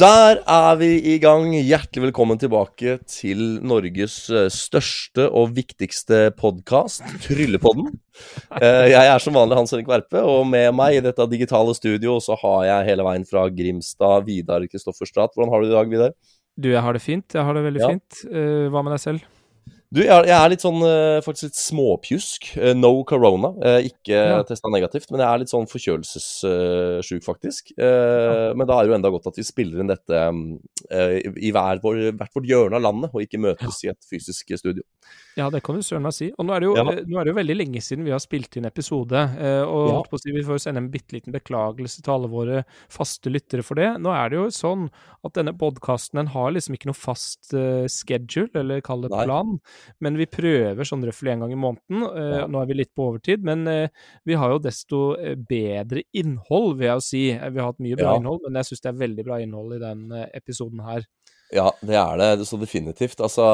Der er vi i gang. Hjertelig velkommen tilbake til Norges eh, største og viktigste podkast, Tryllepodden. Eh, jeg er som vanlig Hans Henrik Verpe, og med meg i dette digitale studio så har jeg hele veien fra Grimstad Vidar Kristoffer Strat. Hvordan har du det i dag, Vidar? Du, jeg har det fint. Jeg har det veldig ja. fint. Uh, hva med deg selv? Du, jeg, jeg, er litt sånn uh, faktisk litt småpjusk. Uh, no corona. Uh, ikke ja. testa negativt, men jeg er litt sånn forkjølelsessjuk, faktisk. Ja. Men da er det jo enda godt at vi spiller inn dette i hver vår, hvert vårt hjørne av landet, og ikke møtes ja. i et fysisk studio. Ja, det kan du søren meg si. Og nå er, det jo, nå er det jo veldig lenge siden vi har spilt inn episode. og si, vi får sende en bitte liten beklagelse til alle våre faste lyttere for det. Nå er det jo sånn at denne podkasten har liksom ikke noe fast schedule, eller kall det plan. Nei. Men vi prøver sånn røftlig en gang i måneden. Uh, ja. Nå er vi litt på overtid, men uh, vi har jo desto eh, bedre innhold, vil jeg jo si. Vi har hatt mye bra ja. innhold, men jeg syns det er veldig bra innhold i den episoden her. Ja, det er det. Så definitivt. Altså,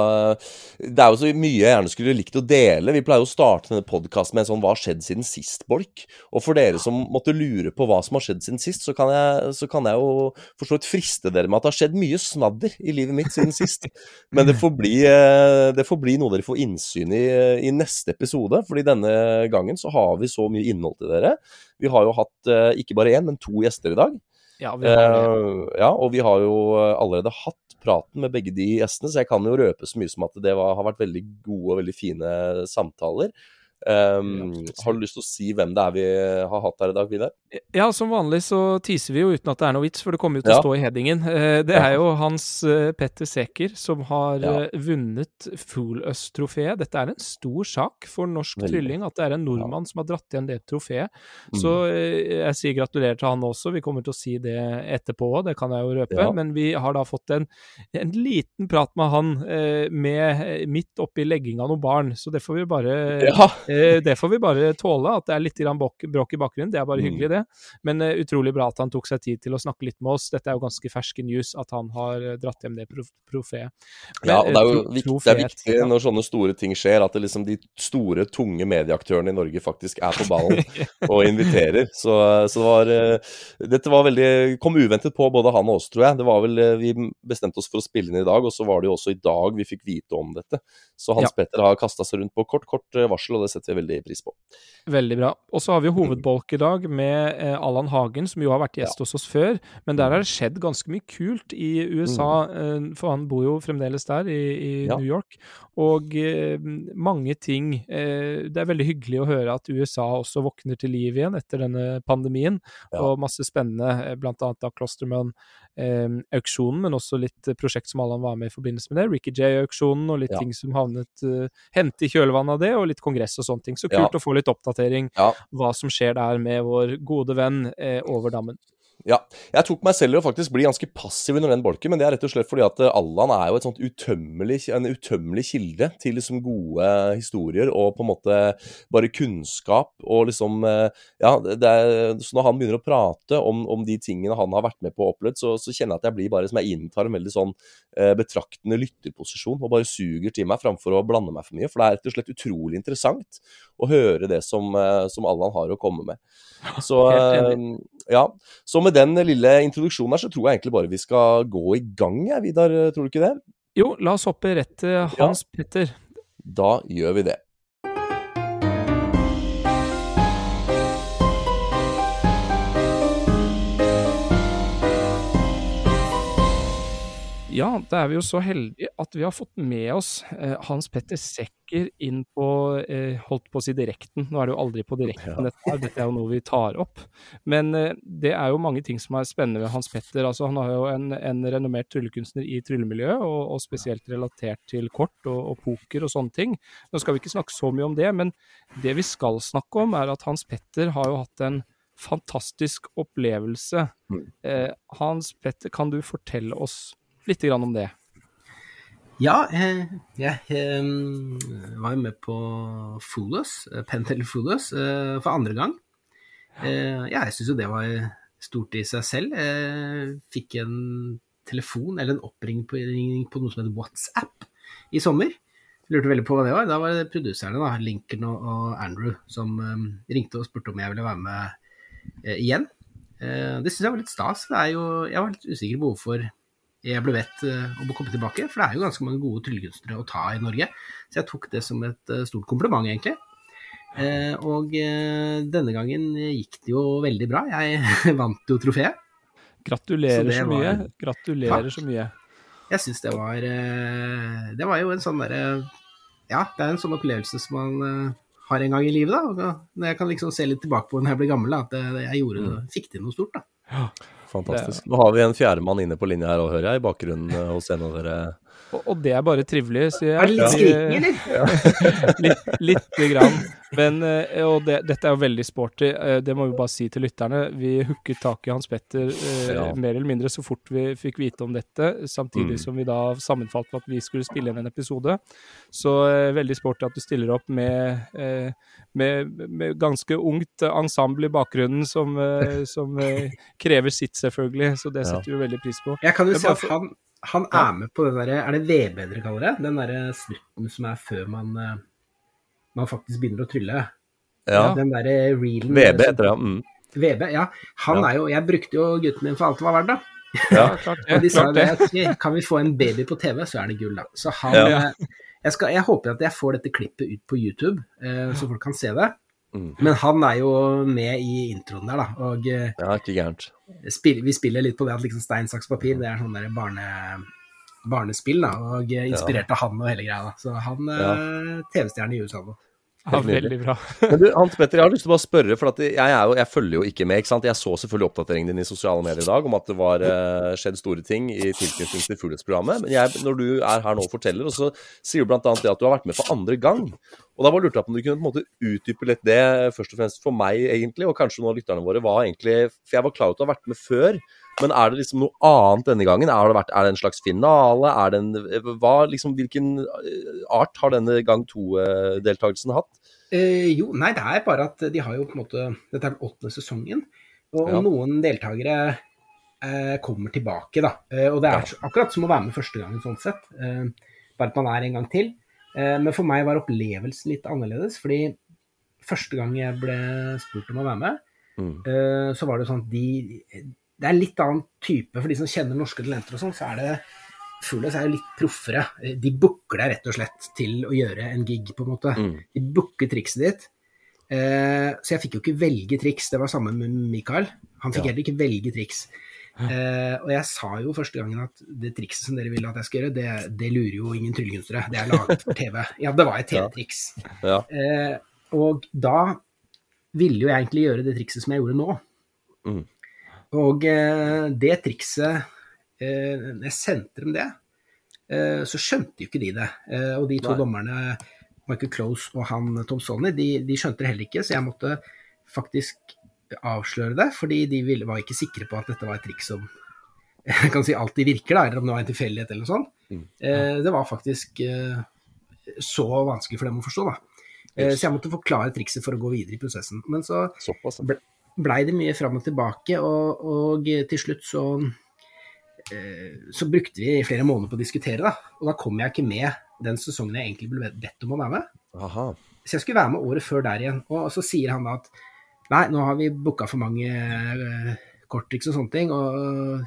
det er jo så mye jeg gjerne skulle likt å dele. Vi pleier jo å starte denne podkasten med en sånn 'Hva har skjedd siden sist?'-bolk. Og for dere som måtte lure på hva som har skjedd siden sist, så kan jeg, så kan jeg jo for så vidt friste dere med at det har skjedd mye snadder i livet mitt siden sist. Men det får bli, eh, det får bli noe dere får innsyn i i neste episode. fordi denne gangen så har vi så mye innhold til dere. Vi har jo hatt eh, ikke bare én, men to gjester i dag. Ja, vi har det. Uh, ja, og vi har jo allerede hatt praten med begge de gjestene, så jeg kan jo røpe så mye som at det var, har vært veldig gode og veldig fine samtaler. Um, har du lyst til å si hvem det er vi har hatt her i dag, Vidar? Ja, som vanlig så teaser vi jo uten at det er noe vits, for det kommer jo til ja. å stå i headingen. Eh, det er jo Hans eh, Petter Seker som har ja. Eh, vunnet Fool Us-trofeet. Dette er en stor sak for norsk Veldig. trylling, at det er en nordmann ja. som har dratt igjen det trofeet. Mm. Så jeg sier gratulerer til han også. Vi kommer til å si det etterpå òg, det kan jeg jo røpe. Men vi har da fått en, en liten prat med han med, midt oppi legginga av noen barn, så det får vi bare ja Eh, det får vi bare tåle, at det er litt bråk i bakgrunnen. Det er bare mm. hyggelig, det. Men uh, utrolig bra at han tok seg tid til å snakke litt med oss. Dette er jo ganske ferske news, at han har eh, dratt hjem det profeet. Ja, og det er jo viktig, det er viktig når sånne store ting skjer, at liksom de store, tunge medieaktørene i Norge faktisk er på ballen og inviterer. Så, så det var Dette var veldig kom uventet på både han og oss, tror jeg. Det var vel Vi bestemte oss for å spille inn i dag, og så var det jo også i dag vi fikk vite om dette. Så Hans ja. Petter har kasta seg rundt på kort, kort varsel, og det setter vi veldig pris på. Veldig bra. Og så har vi hovedbolk i dag med eh, Allan Hagen, som jo har vært gjest ja. hos oss før. Men der har det skjedd ganske mye kult i USA, mm. for han bor jo fremdeles der, i, i ja. New York. Og eh, mange ting eh, Det er veldig hyggelig å høre at USA også våkner til liv igjen etter denne pandemien, ja. og masse spennende, eh, blant annet da Klosterman auksjonen, men også litt eh, prosjekt som Allan var med i forbindelse med det. Ricky J-auksjonen og litt ja. ting som havnet uh, Hente i kjølvannet av det, og litt kongress og sånne ting. Så kult ja. å få litt oppdatering ja. hva som skjer der med vår gode venn eh, over dammen. Ja. Jeg tok meg selv i å faktisk bli ganske passiv under den bolken, men det er rett og slett fordi at eh, Allan er jo et utømmelig, en utømmelig kilde til liksom gode historier og på en måte bare kunnskap og liksom eh, Ja, er, så når han begynner å prate om, om, de tingene han har vært med på og opplevd, så, så, kjenner jeg at jeg blir bare som jeg inntar en veldig sånn eh, betraktende lytterposisjon og bare suger til meg framfor å blande meg for mye. For det er rett og slett utrolig interessant å høre det som, som Allan har å komme med. Så, ja, så med den lille introduksjonen her, så tror jeg egentlig bare vi skal gå i gang, jeg, Vidar. Tror du ikke det? Jo, la oss hoppe rett til Hans ja. Petter. Da gjør vi det. Ja, da er vi jo så heldige at vi har fått med oss eh, Hans Petter Sekker inn på eh, holdt på å si direkten. Nå er det jo aldri på direkten, ja. dette, dette, er jo noe vi tar opp. Men eh, det er jo mange ting som er spennende ved Hans Petter. Altså, han er jo en, en renommert tryllekunstner i tryllemiljøet, og, og, spesielt relatert til kort og, og, poker og sånne ting. Nå skal vi ikke snakke så mye om det, men det vi skal snakke om, er at Hans Petter har jo hatt en fantastisk opplevelse. Mm. Eh, Hans Petter, kan du fortelle oss litt om det. Ja, jeg, jeg jeg var jo med på Foolus, eh, Pentel Foolus, for andre gang. jeg syns jo det var stort i seg selv. Jeg fikk en telefon eller en oppringning på, noe som heter WhatsApp i sommer. Jeg lurte veldig på hva det var. Da var det produserne, da, Lincoln og, Andrew, som ringte og spurte om jeg ville være med igjen. Eh, det syns jeg var litt stas. Jo, jeg var litt usikker på hvorfor jeg ble bedt eh, om å komme tilbake, for det er jo ganske mange gode tryllekunstnere å ta i Norge. Så jeg tok det som et eh, stort kompliment, egentlig. Og denne gangen gikk det jo veldig bra. Jeg vant jo trofeet. Gratulerer så, så mye. Var... Gratulerer Takk. så mye. Jeg syns det var Det var jo en sånn derre Ja, det er en sånn opplevelse som man har en gang i livet, da. Når jeg kan liksom se litt tilbake på når jeg blir gammel, da, at jeg gjorde, mm. fikk til noe stort. da. Ja, fantastisk. Nå har vi en fjerdemann inne på linja her òg, hører jeg, i bakgrunnen eh, hos en av dere. Og, det er bare trivelig, sier jeg. Er det litt skriking, eller? Litt, lite grann. Men, eh, og det, dette er jo veldig sporty, eh, det må vi bare si til lytterne. Vi hooket tak i Hans Petter eh, ja. mer eller mindre så fort vi fikk vite om dette, samtidig mm. som vi da sammenfalt med at vi skulle spille inn en episode. Så veldig sporty at du stiller opp med, med, med ganske ungt ensemble i bakgrunnen som, som krever sitt, selvfølgelig. Så det setter ja. vi veldig pris på. Jeg kan jo si at han, han er med på den derre Er det VB dere kaller det? Den derre snutten som er før man man faktisk begynner å trylle. Ja. Den derre reelen VB heter det. Mm. VB, ja. Han ja. er jo Jeg brukte jo gutten min for alt det var verdt, da. Ja, klart, og de sa det. at kan vi få en baby på TV, så er det gull, da. Så han ja. Eh, jeg, skal, jeg, håper at jeg får dette klippet ut på YouTube, eh, så folk kan se det. Mm. Men han er jo med i introen der, da. Og eh, ja, ikke gærent. Spiller, vi spiller litt på det at liksom stein, saks, papir, det er sånn der barne, barnespill, da. Og inspirert av han og hele greia, da. Så han ja. TV-stjerne i USA nå. Ja, veldig bra. Men du, Hans Petter, jeg har lyst til å bare spørre, for jeg, jo, jeg, følger jo ikke med. ikke sant? Jeg så selvfølgelig oppdateringen din i sosiale medier i dag om at det var uh, skjedd store ting i tilknytning til Fuglets-programmet. Men jeg, når du er her nå og forteller, og så sier du bl.a. det at du har vært med for andre gang. Og da var lurte jeg på om du kunne på en måte utdype litt det, først og fremst for meg, egentlig, og kanskje noen av lytterne våre, var egentlig For jeg var klar over at du har vært med før. Men er det liksom noe annet denne gangen? Er det, vært, er det en slags finale? Er det en, hva, liksom, hvilken eh, art har denne gang to-deltakelsen hatt? Eh, jo, nei, det er bare at de har jo på en måte Dette er den åttende sesongen. Og ja. noen deltakere eh, kommer tilbake, da. Eh, og det er ja. akkurat som å være med første gangen, sånn sett. Eh, bare at man er en gang til. Eh, men for meg var opplevelsen litt annerledes, fordi første gang jeg ble spurt om å være med, mm. så var det sånn at de det er litt annen type. For de som kjenner norske talenter og sånn, så er det Fugles er jo litt proffere. De booker deg rett og slett til å gjøre en gig, på en måte. Mm. De booker trikset ditt. Eh, så jeg fikk jo ikke velge triks. Det var samme med Mikael. Han fikk ja. heller ikke velge triks. Eh, og jeg sa jo første gangen at det trikset som dere vil at jeg skal gjøre, det, det lurer jo ingen tryllekunstnere. Det er laget for TV. Ja, det var et TV-triks. Ja. Eh, og da ville jo jeg egentlig gjøre det trikset som jeg gjorde nå. Mm. Og eh, det trikset eh, jeg sendte dem det, eh, så skjønte jo ikke de det. Og de to Nei. dommerne, Michael Close og han Tom Sonny, de, de, skjønte det heller ikke, så jeg måtte faktisk avsløre det, fordi de ville, var ikke sikre på at dette var et triks som jeg kan si alltid virker, da, eller om det var en tilfeldighet eller noe sånt. Mm. Det var faktisk så vanskelig for dem å forstå, da. Så jeg måtte forklare trikset for å gå videre i prosessen. Men så ble, blei det mye fram og tilbake, og, og til slutt så eh, så brukte vi flere måneder på å diskutere, da. Og da kom jeg ikke med den sesongen jeg egentlig ble bedt om å være med. Aha. Så jeg skulle være med året før der igjen. Og så sier han da at nei, nå har vi booka for mange uh, korttriks og sånne ting, og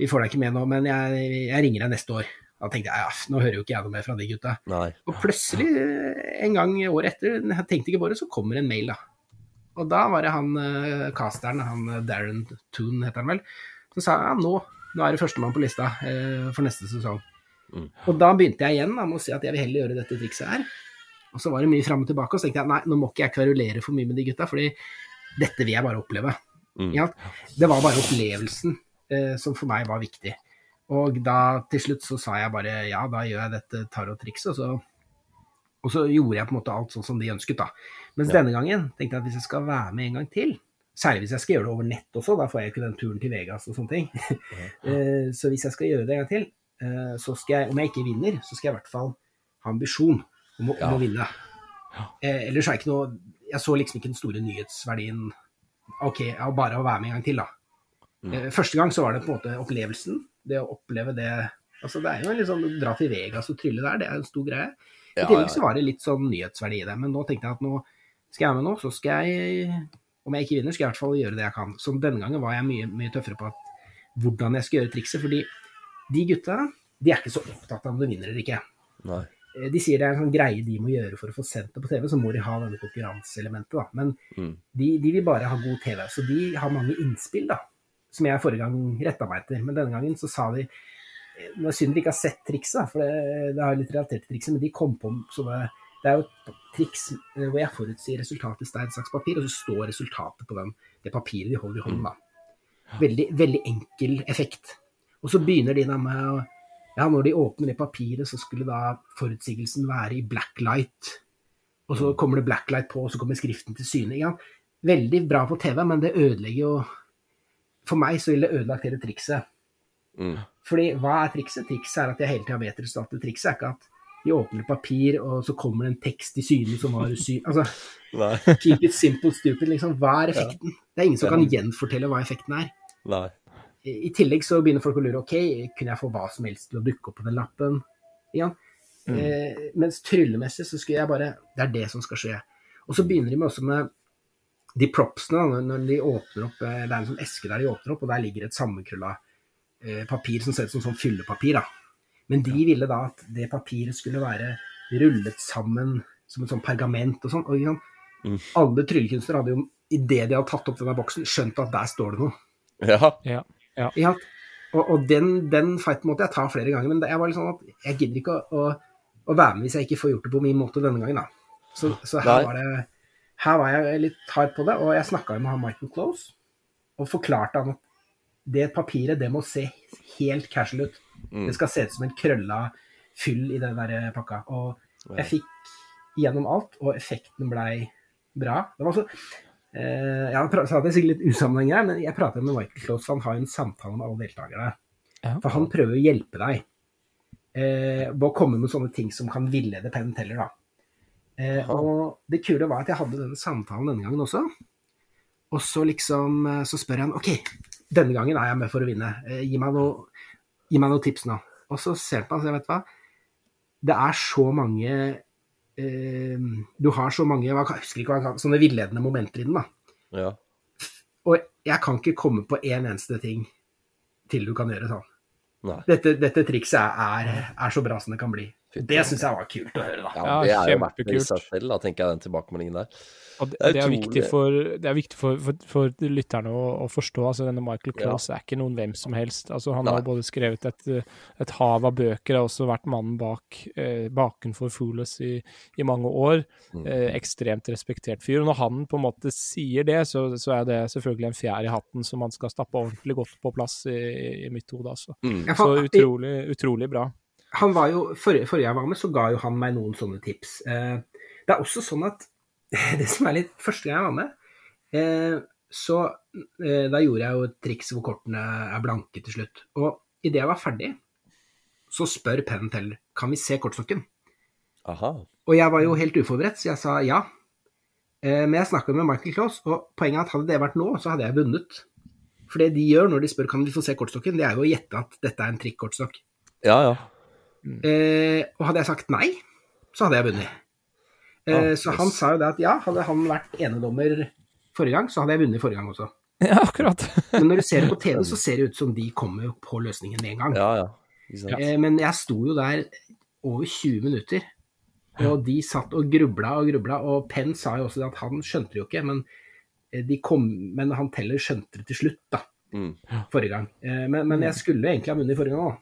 vi får deg ikke med nå, men jeg, jeg ringer deg neste år. Da tenkte jeg ja, nå hører jo ikke jeg noe mer fra de gutta. Nei. Og plutselig, en gang året etter, jeg tenkte ikke på det, så kommer en mail, da. Og da var det han uh, casteren, han eh, Darren Toon heter han vel, som sa ja, nå, nå er det førstemann på lista uh, for neste sesong. Mm. Og da begynte jeg igjen da, med å si at jeg vil heller gjøre dette trikset her. Og så var det mye fram og tilbake, og så tenkte jeg nei, nå må ikke jeg kverulere for mye med de gutta, fordi dette vil jeg bare oppleve. Mm. Ja, det var bare opplevelsen uh, som for meg var viktig. Og da til slutt så sa jeg bare ja, da gjør jeg dette tarot-trikset, og så og så gjorde jeg på en måte alt sånn som de ønsket, da. Mens ja. denne gangen tenkte jeg at hvis jeg skal være med en gang til, særlig hvis jeg skal gjøre det over nett også, da får jeg ikke den turen til Vegas og sånne ting. Eh, så hvis jeg skal gjøre det en gang til, eh, så skal jeg, om jeg ikke vinner, så skal jeg i hvert fall ha ambisjon om å, ja. om å vinne. Eh, ellers er jeg ikke noe Jeg så liksom ikke den store nyhetsverdien OK, ja, bare å være med en gang til, da. Mm. Første gang så var det på en måte opplevelsen. Det å oppleve det Altså, det er jo litt sånn Dra til Vegas og trylle der, det er en stor greie. I tillegg så var det litt sånn nyhetsverdi i det. Men nå tenkte jeg at nå skal jeg være med nå, så skal jeg om jeg ikke vinner, skal jeg i hvert fall gjøre det jeg kan. Så denne gangen var jeg mye, mye tøffere på at, hvordan jeg skal gjøre trikset. Fordi de gutta de er ikke så opptatt av om du vinner eller ikke. Nei. Eh, de sier det er en sånn greie de må gjøre for å få sendt det på TV, så må de ha denne konkurranseelementet. da. Men Mm. de, de vil bare ha god TV. Så de har mange innspill, da. Som jeg forrige gang retta meg etter. Men denne gangen så sa de Det er synd de ikke har sett trikset, for det, det har litt relatert til trikset, men de kom på sånne Det er jo et triks eh, hvor jeg forutsier resultatet stein, saks, papir, og så står resultatet på den, det papiret de holder i hånden. da. Veldig, veldig enkel effekt. Og så begynner de da med å Ja, når de åpner det papiret, så skulle da forutsigelsen være i blacklight. Og så kommer det blacklight på, og så kommer skriften til syne. Ja, veldig bra på TV, men det ødelegger jo For meg så ville det ødelagt hele trikset. Mm. Fordi hva er trikset? Trikset er at jeg hele tida vet resultatet. Trikset er ikke at de åpner papir, og så kommer det en tekst i syne som var usynlig. Altså, keep it simple, stupid. Liksom. Hva er effekten? Det er ingen som kan gjenfortelle hva effekten er. Nei. I tillegg så begynner folk å lure ok, kunne jeg få hva som helst til å dukke opp på den lappen. Ja. Eh, mens tryllemessig så skulle jeg bare Det er det som skal skje. Og så begynner de med også med de propsene, når- de åpner opp eh, Det er en sånn eske der de åpner opp, og der ligger et sammenkrølla papir som ser ut som sånn fyllepapir. da. Men de ville da at det papiret skulle være rullet sammen som et sånn pergament og sånn. Og liksom. Mm. alle tryllekunstnere hadde jo, idet de hadde tatt opp denne boksen, skjønt at der står det noe. Ja. Ja. Ja, og, og den, den fighten måtte jeg ta flere ganger, men jeg var litt sånn at jeg gidder ikke å, å, å være med hvis jeg ikke får gjort det på min måte denne gangen, da. Så, så her, var det, her var jeg litt hard på det, og jeg snakka med han Michael Close og forklarte han at det papiret, det må se helt casual ut. Mm. Det skal se ut som en krølla fyll i den der pakka. Og Ja. jeg fikk gjennom alt, og effekten blei bra. Det var så, eh, Jeg pra- sa det sikkert litt usammenheng her, men jeg pratet med Michael Close, han har en samtale med alle deltakerne. Ja. For han prøver å hjelpe deg eh, ved å komme med sånne ting som kan villede Penn Teller, da. Eh, og det kule var at jeg hadde denne samtalen denne gangen også. Og så liksom eh, Så spør jeg han OK, denne gangen er jeg med for å vinne. Eh, gi, meg noe, gi meg noen tips nå. Og så ser man, meg vet du hva, det er så mange eh, Du har så mange Jeg husker ikke hva han kan, sånne villedende momenter i den, da. ja. Og jeg kan ikke komme på én eneste ting til du kan gjøre sånn. Dette, dette trikset er, er så bra som det kan bli. Det syns jeg var kult å høre, da. Ja, Ja, det er jo verdt det i seg selv, da, tenker jeg, den tilbakemeldingen der. Og det, Det er viktig for, det er viktig for, for, for lytterne å, å forstå. altså Denne Michael Close er ikke noen hvem som helst. altså Han har både skrevet et, et hav av bøker, har også vært mannen bak eh, bakenfor Foolus i, i mange år. Mm. Eh, ekstremt respektert fyr. og Når han på en måte sier det, så, så er det selvfølgelig en fjær i hatten som man skal stappe ordentlig godt på plass i, i mitt hode. altså. Mm. Så utrolig, utrolig bra. Han var jo, forrige, forrige jeg var med, så ga jo han meg noen sånne tips. Eh, det er også sånn at det som er litt Første gang jeg var med, eh, så eh, da gjorde jeg jo et triks hvor kortene er blanke til slutt. Og idet jeg var ferdig, så spør pennen til kan vi se kortstokken. Aha. Og jeg var jo helt uforberedt, så jeg sa ja. Eh, men jeg snakka med Michael Claus, og poenget er at hadde det vært nå, så hadde jeg vunnet. For det de gjør når de spør kan vi få se kortstokken, det er jo å gjette at dette er en trikk-kortstokk. Ja, ja. Eh, og hadde jeg sagt nei, så hadde jeg vunnet. Eh, Ah, så yes. han sa jo det at ja, hadde han vært enedommer forrige gang, så hadde jeg vunnet forrige gang også. Ja, akkurat. Men når du ser det på TV, så ser det ut som de kommer på løsningen med en gang. Ja, ja. Exactly. Eh, men jeg sto jo der over 20 minutter, og de satt og grubla og grubla, og Penn sa jo også det at han skjønte det jo ikke, men, eh, de kom, men han Teller skjønte det til slutt, da, Mm. forrige gang. Eh, men, men jeg skulle egentlig ha vunnet forrige gang òg.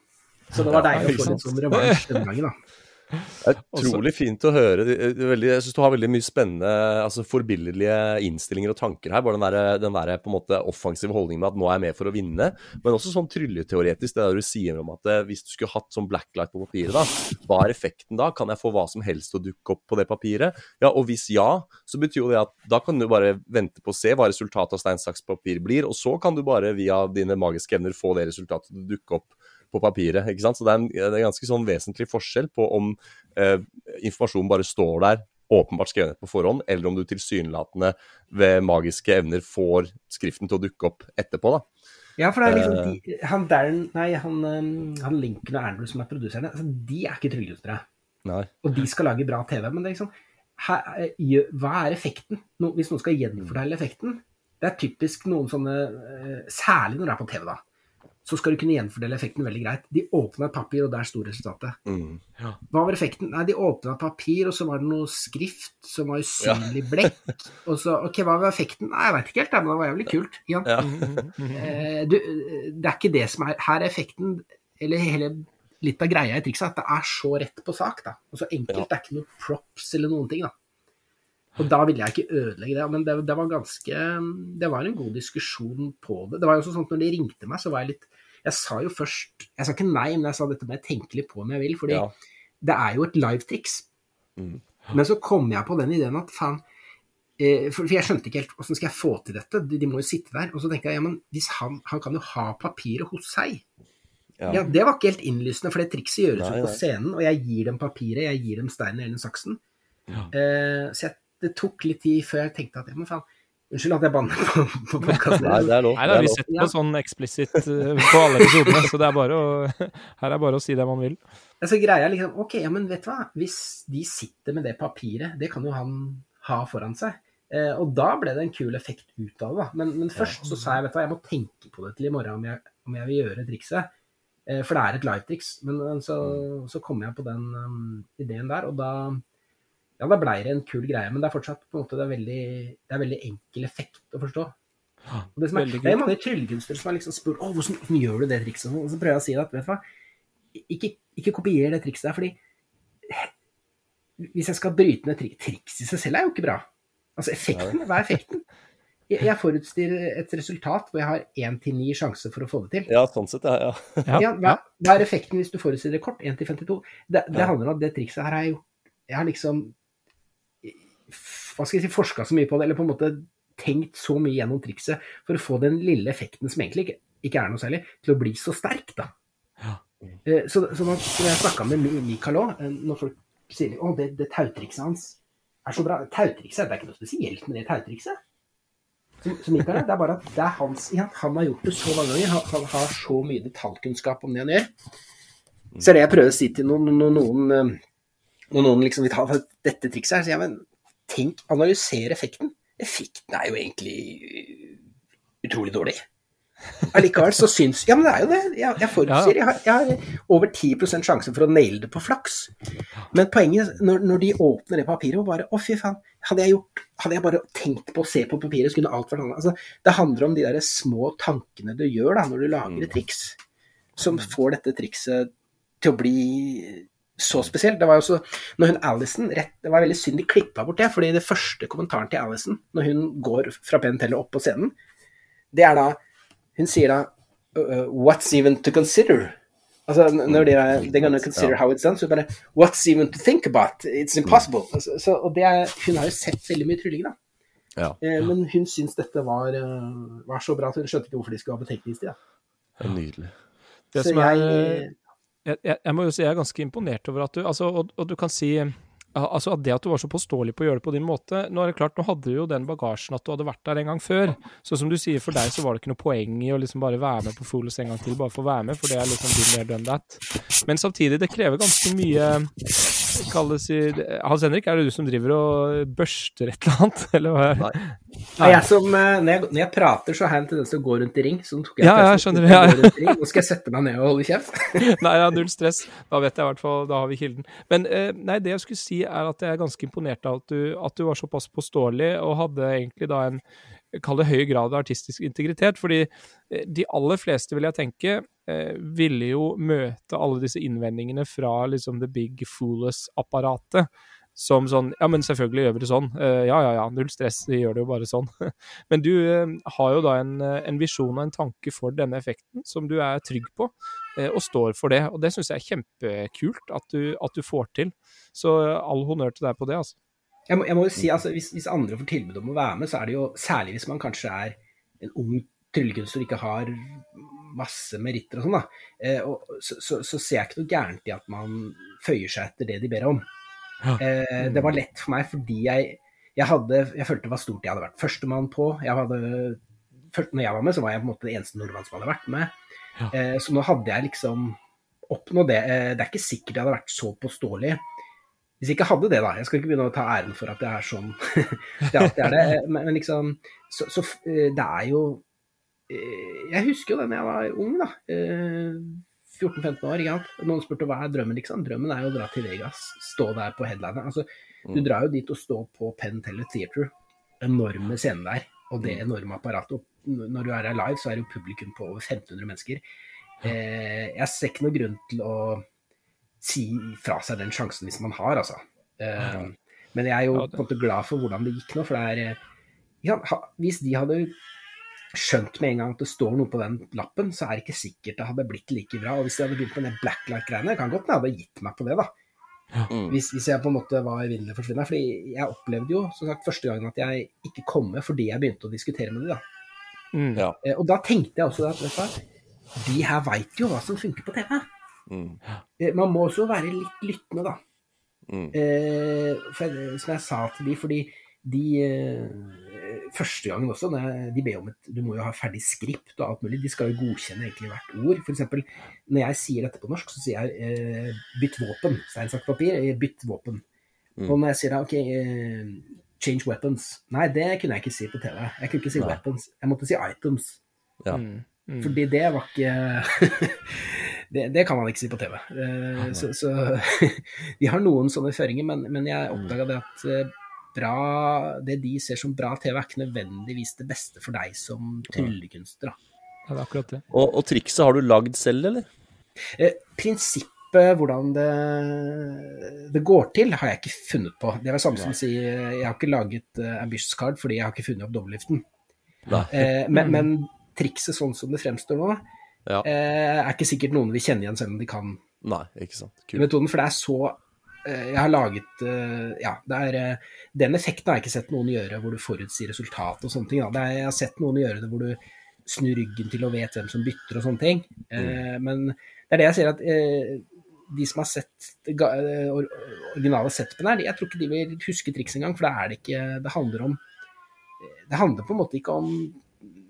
Så det var Ja, deilig å få litt sånn revansj denne gangen, da. Det er utrolig fint å høre. Veldig, jeg syns du har veldig mye spennende, altså forbilledlige innstillinger og tanker her. Bare den der, den der på en måte offensive holdningen med at nå er jeg med for å vinne. Men også sånn trylleteoretisk, det der du sier om at eh, hvis du skulle hatt sånn blacklight på papiret, da, hva er effekten da? Kan jeg få hva som helst til å dukke opp på det papiret? Ja, og hvis ja, så betyr jo det at da kan du bare vente på å se hva resultatet av stein, saks, papir blir, og så kan du bare via dine magiske evner få det resultatet til å dukke opp på papiret. ikke sant? Så det er en, det er en ganske sånn vesentlig forskjell på om eh, informasjonen bare står der, åpenbart skrevet på forhånd, eller om du tilsynelatende ved magiske evner får skriften til å dukke opp etterpå. da. Ja, for det er liksom Eh. de, han Darren Nei, han, um, han Lincoln og Andrew som er produserne, altså, de er ikke tryllekunstnere. Og de skal lage bra TV, men det er liksom her, er- Hva er effekten? Hvis noen skal gjenfortelle effekten, det er typisk noen sånne eh, Særlig når det er på TV, da. Så skal du kunne gjenfordele effekten veldig greit. De åpna et papir, og der sto resultatet. Mm. Ja. Hva var effekten? Nei, de åpna et papir, og så var det noe skrift som var usynlig blekk. Og så OK, hva var effekten? Nei, jeg veit ikke helt, men det var jævlig kult. Ja. Ja. Eh, du, det er ikke det som er Her er effekten, eller hele litt av greia i trikset, at det er så rett på sak, da. Og så enkelt. Ja. Det er ikke noe props eller noen ting, da. Og da ville jeg ikke ødelegge det, men det, det var ganske Det var en god diskusjon på det. Det var jo også sånn at når de ringte meg, så var jeg litt Jeg sa jo først Jeg sa ikke nei, men jeg sa dette må jeg tenke litt på om jeg vil, fordi Ja. det er jo et live-triks. Mm. Men så kom jeg på den ideen at faen eh, for, jeg skjønte ikke helt åssen skal jeg få til dette, de, de må jo sitte der. Og så tenkte jeg ja, men hvis han, han kan jo ha papiret hos seg. Ja. Ja, Det var ikke helt innlysende, for det trikset gjøres jo på scenen, og jeg gir dem papiret, jeg gir dem steinen eller saksen. Ja. Eh, så jeg, det tok litt tid før jeg tenkte at ja, men faen, unnskyld at jeg banner på, på podkasten. Nei, det er lov. Nei da, vi setter på sånn eksplisitt eh, på alle episodene, så det er bare å Her er bare å si det man vil. Så greier jeg liksom Ok, ja, men vet du hva, hvis de sitter med det papiret, det kan jo han ha foran seg. Eh, og da ble det en kul effekt ut av det. Men, men først så sa jeg vet du hva, jeg må tenke på det til i morgen om jeg, om jeg vil gjøre trikset. Eh, for det er et live-triks. Men, men så, så kom jeg på den um, ideen der, og da ja, da blei det en kul greie. Men det er fortsatt på en måte, det er veldig, det er veldig enkel effekt å forstå. Og det, som er, det er mange tryllekunstnere som har liksom spurt å, hvordan, hvordan gjør du det trikset. Og så prøver jeg å si at vet du hva, ikke, ikke kopier det trikset der, fordi hvis jeg skal bryte ned trikset, trikset i seg selv er jo ikke bra. Altså effekten, hva er effekten? Jeg, forutstiller et resultat hvor jeg har én til ni sjanse for å få det til. Ja, sånn sett, ja. ja. Ja, Ja, hva, hva er effekten hvis du forutstiller kort? 1 til 52. Det, det handler om at det trikset her har jeg gjort Jeg har liksom Hva skal jeg si Forska så mye på det, eller på en måte tenkt så mye gjennom trikset for å få den lille effekten som egentlig ikke, ikke er noe særlig, til å bli så sterk, da. Ja. Eh, Så, så når når jeg snakka med Mi- Mikael òg, når folk sier å, det, det tautrikset hans er så bra Tautrikset, det er ikke noe spesielt med det tautrikset. Som, som Mikael er, det er bare at det er hans ja, Han har gjort det så mange ganger. Han, han har så mye detaljkunnskap om det han gjør. Så er det jeg prøver å si til noen, noen, noen, eh, når noen liksom vil ta dette trikset her, så sier jeg men tenk, analyser effekten. Effekten er jo egentlig utrolig dårlig. Allikevel så syns Ja, men det er jo det. Jeg, jeg forutsier. Jeg har, jeg har over 10 sjanse for å naile det på flaks. Men poenget når, når de åpner det papiret og bare Å, fy faen. Hadde jeg, gjort, hadde jeg bare tenkt på å se på papiret, så kunne alt vært annerledes. Altså, det handler om de der små tankene du gjør da, når du lager et triks, som får dette trikset til å bli så spesielt. Det var jo så, når hun Alison Det var veldig synd de klippa bort det, fordi det første kommentaren til Alison når hun går fra Penn Teller opp på scenen, det er da Hun sier da uh, What's even to consider? Altså, når de er They're gonna consider how it's done. Så bare What's even to think about? It's impossible. Altså, så, og det er, hun har jo sett veldig mye trylling, da. Ja. Eh, men hun syns dette var, eh, var så bra at hun skjønte ikke hvorfor de skulle ha betenkningstid. Ja. Nydelig. Det Så som er jeg, jeg, jeg, må jo si jeg er ganske imponert over at du altså, og, og du kan si altså at det at du var så påståelig på å gjøre det på din måte Nå er det klart, nå hadde du jo den bagasjen at du hadde vært der en gang før. Så som du sier, for deg så var det ikke noe poeng i å liksom bare være med på Fools en gang til, bare for å være med, for det er liksom been there, done that. Men samtidig, det krever ganske mye kalles i Hans Henrik, er det du som driver og børster et eller annet, eller hva? er det? Nei. Jeg som, eh, når, jeg, når jeg prater, så har jeg en tendens til å gå rundt i ring. Så tok jeg Ja, ja, skjønner, ja, ring. Nå skal jeg sette meg ned og holde kjeft. Nei, ja, null stress. Da vet jeg i hvert fall, da har vi kilden. Men eh, nei, det jeg skulle si er at jeg er ganske imponert av at du, at du var såpass påståelig, og hadde egentlig da en Kall det høy grad av artistisk integritet. Fordi eh, de aller fleste, vil jeg tenke, eh, ville jo møte alle disse innvendingene fra liksom the big foolers-apparatet. Som sånn Ja, men selvfølgelig gjør vi det sånn. Eh, ja, ja, ja, null stress, vi gjør det jo bare sånn. men du har jo da en, en visjon og en tanke for denne effekten som du er trygg på og står for det. Og det syns jeg er kjempekult at du, at du får til. Så all honnør til deg på det, altså. Jeg må, jeg må jo si, altså, hvis, hvis andre får tilbud om å være med, så er det jo særlig hvis man kanskje er en ung tryllekunstner og ikke har masse meritter og sånn, da. Eh, og, så, så, så ser jeg ikke noe gærent i at man føyer seg etter det de ber om. Ja. Eh, det var lett for meg fordi jeg, jeg hadde Jeg følte det var stort. Jeg hadde vært førstemann på. Jeg hadde, først, når jeg var med, så var jeg på en måte den eneste nordmann som hadde vært med. Ja. Eh, så nå hadde jeg liksom oppnådd det. Eh, det er ikke sikkert jeg hadde vært så påståelig Hvis jeg ikke hadde det, da Jeg skal ikke begynne å ta æren for at det er sånn. det alltid er det. Men, men liksom så, så, det er jo Jeg husker jo det da jeg var ung, da. 14-15 år. Ikke sant? Noen spurte hva er drømmen, liksom. Drømmen er jo å dra til Vegas, stå der på headliner. Altså, du mm. drar jo dit og står på Penn Teller Theater. enorme scener der, og det mm. enorme apparatet. Og når du er her live, så er det jo publikum på over 1500 mennesker. Eh, jeg ser ikke noen grunn til å si fra seg den sjansen hvis man har, altså. Eh, men jeg er jo på en måte glad for hvordan det gikk nå, for det er eh, ja, Hvis de hadde skjønt med en gang at det står noe på den lappen, så er det ikke sikkert det hadde blitt like bra. Og hvis de hadde begynt med den blacklight-greiene, kan godt hende jeg hadde gitt meg på det, da. Mm. Hvis, hvis, jeg på en måte var evinnelig forsvinner. Fordi jeg opplevde jo som sagt første gangen at jeg ikke kom med fordi jeg begynte å diskutere med dem. Da. Mm. Ja. Eh, og da tenkte jeg også at vet du, de her veit jo hva som funker på TV. Mm. Eh, man må også være litt lyttende, da. Mm. Eh, for, som jeg sa til de, fordi de eh, første gangen også, de ber om et Du må jo ha ferdig skript og alt mulig. De skal jo godkjenne egentlig hvert ord. F.eks. når jeg sier dette på norsk, så sier jeg eh, 'bytt våpen'. Stein, saks, papir. Eh, bytt våpen. Mm. Og når jeg sier da, OK, eh, 'change weapons' Nei, det kunne jeg ikke si på TV. Jeg kunne ikke si Nei. 'weapons'. Jeg måtte si 'items'. Ja. Mm. Mm. Fordi det var ikke det, det, kan man ikke si på TV. Eh, så, så de har noen sånne føringer, men, men jeg oppdaga det at eh, bra, det de ser som bra TV, er ikke nødvendigvis det beste for deg som tryllekunstner. Ja, det er akkurat det. Og, og trikset har du lagd selv, eller? Eh, prinsippet, hvordan det, det, går til, har jeg ikke funnet på. Det er samme som å si jeg har ikke laget uh, Ambitious Card fordi jeg har ikke funnet opp dobbeltliften. Eh, men, men, trikset sånn som det fremstår nå, ja. eh, er ikke sikkert noen vil kjenne igjen selv om de kan Nei, ikke sant. Kul. metoden. For det er så Eh, jeg har laget eh, Ja, det er eh, Den effekten har jeg ikke sett noen gjøre hvor du forutsier resultat og sånne ting. Er, jeg har sett noen gjøre det hvor du snur ryggen til og vet hvem som bytter og sånne ting. Mm. Men det er det jeg sier at de som har sett det originale setupet her, jeg tror ikke de vil huske triks engang, for det er det ikke Det handler om Det handler på en måte ikke om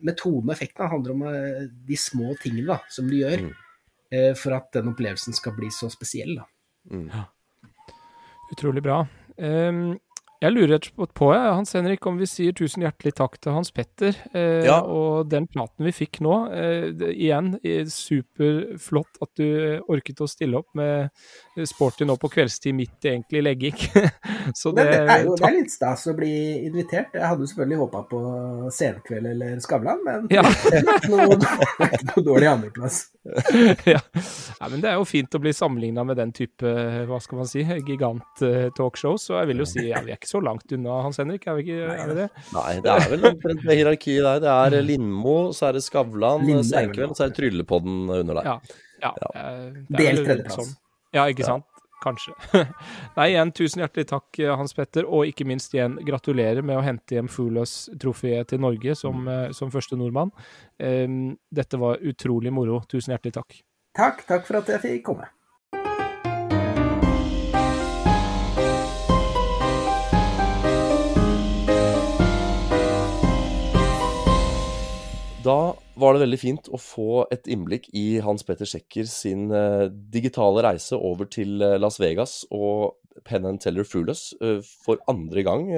metoden og effekten, handler om de små tingene da, som du gjør mm. for at den opplevelsen skal bli så spesiell. da. Mm. Utrolig bra. Um, jeg lurer rett og slett på, Hans Henrik, om vi sier tusen hjertelig takk til Hans Petter. Eh, ja. Og den praten vi fikk nå, eh, det, igjen superflott at du orket å stille opp med sporty nå på kveldstid midt i egentlig legging. Så det, det, er jo det er litt stas å bli invitert. Jeg hadde jo selvfølgelig håpa på Senkveld eller Skavlan, men ja. noe, noe dårlig andreplass. ja. ja. men det er jo fint å bli sammenligna med den type, hva skal man si, gigant-talkshow. Så jeg vil jo si ja, vi er ikke så langt unna Hans Henrik, er vi ikke er vi det? Nei, det er vel omtrent med hierarkiet der. Det er mm. Lindmo, så er det Skavlan, Senkveld, og så er det Tryllepodden under der. Ja. ja. ja. Delt tredjeplass. Sånn. Ja, ikke sant? Kanskje. Nei, igjen tusen hjertelig takk, Hans Petter, og ikke minst igjen gratulerer med å hente hjem Fugløs-trofeet til Norge som, mm. Eh, som første nordmann. Um, dette var utrolig moro. Tusen hjertelig takk. Takk. Takk for at jeg fikk komme. Da var det veldig fint å få et innblikk i Hans Petter Sjekker sin uh, digitale reise over til uh, Las Vegas og Penn and Teller Frueless uh, for andre gang.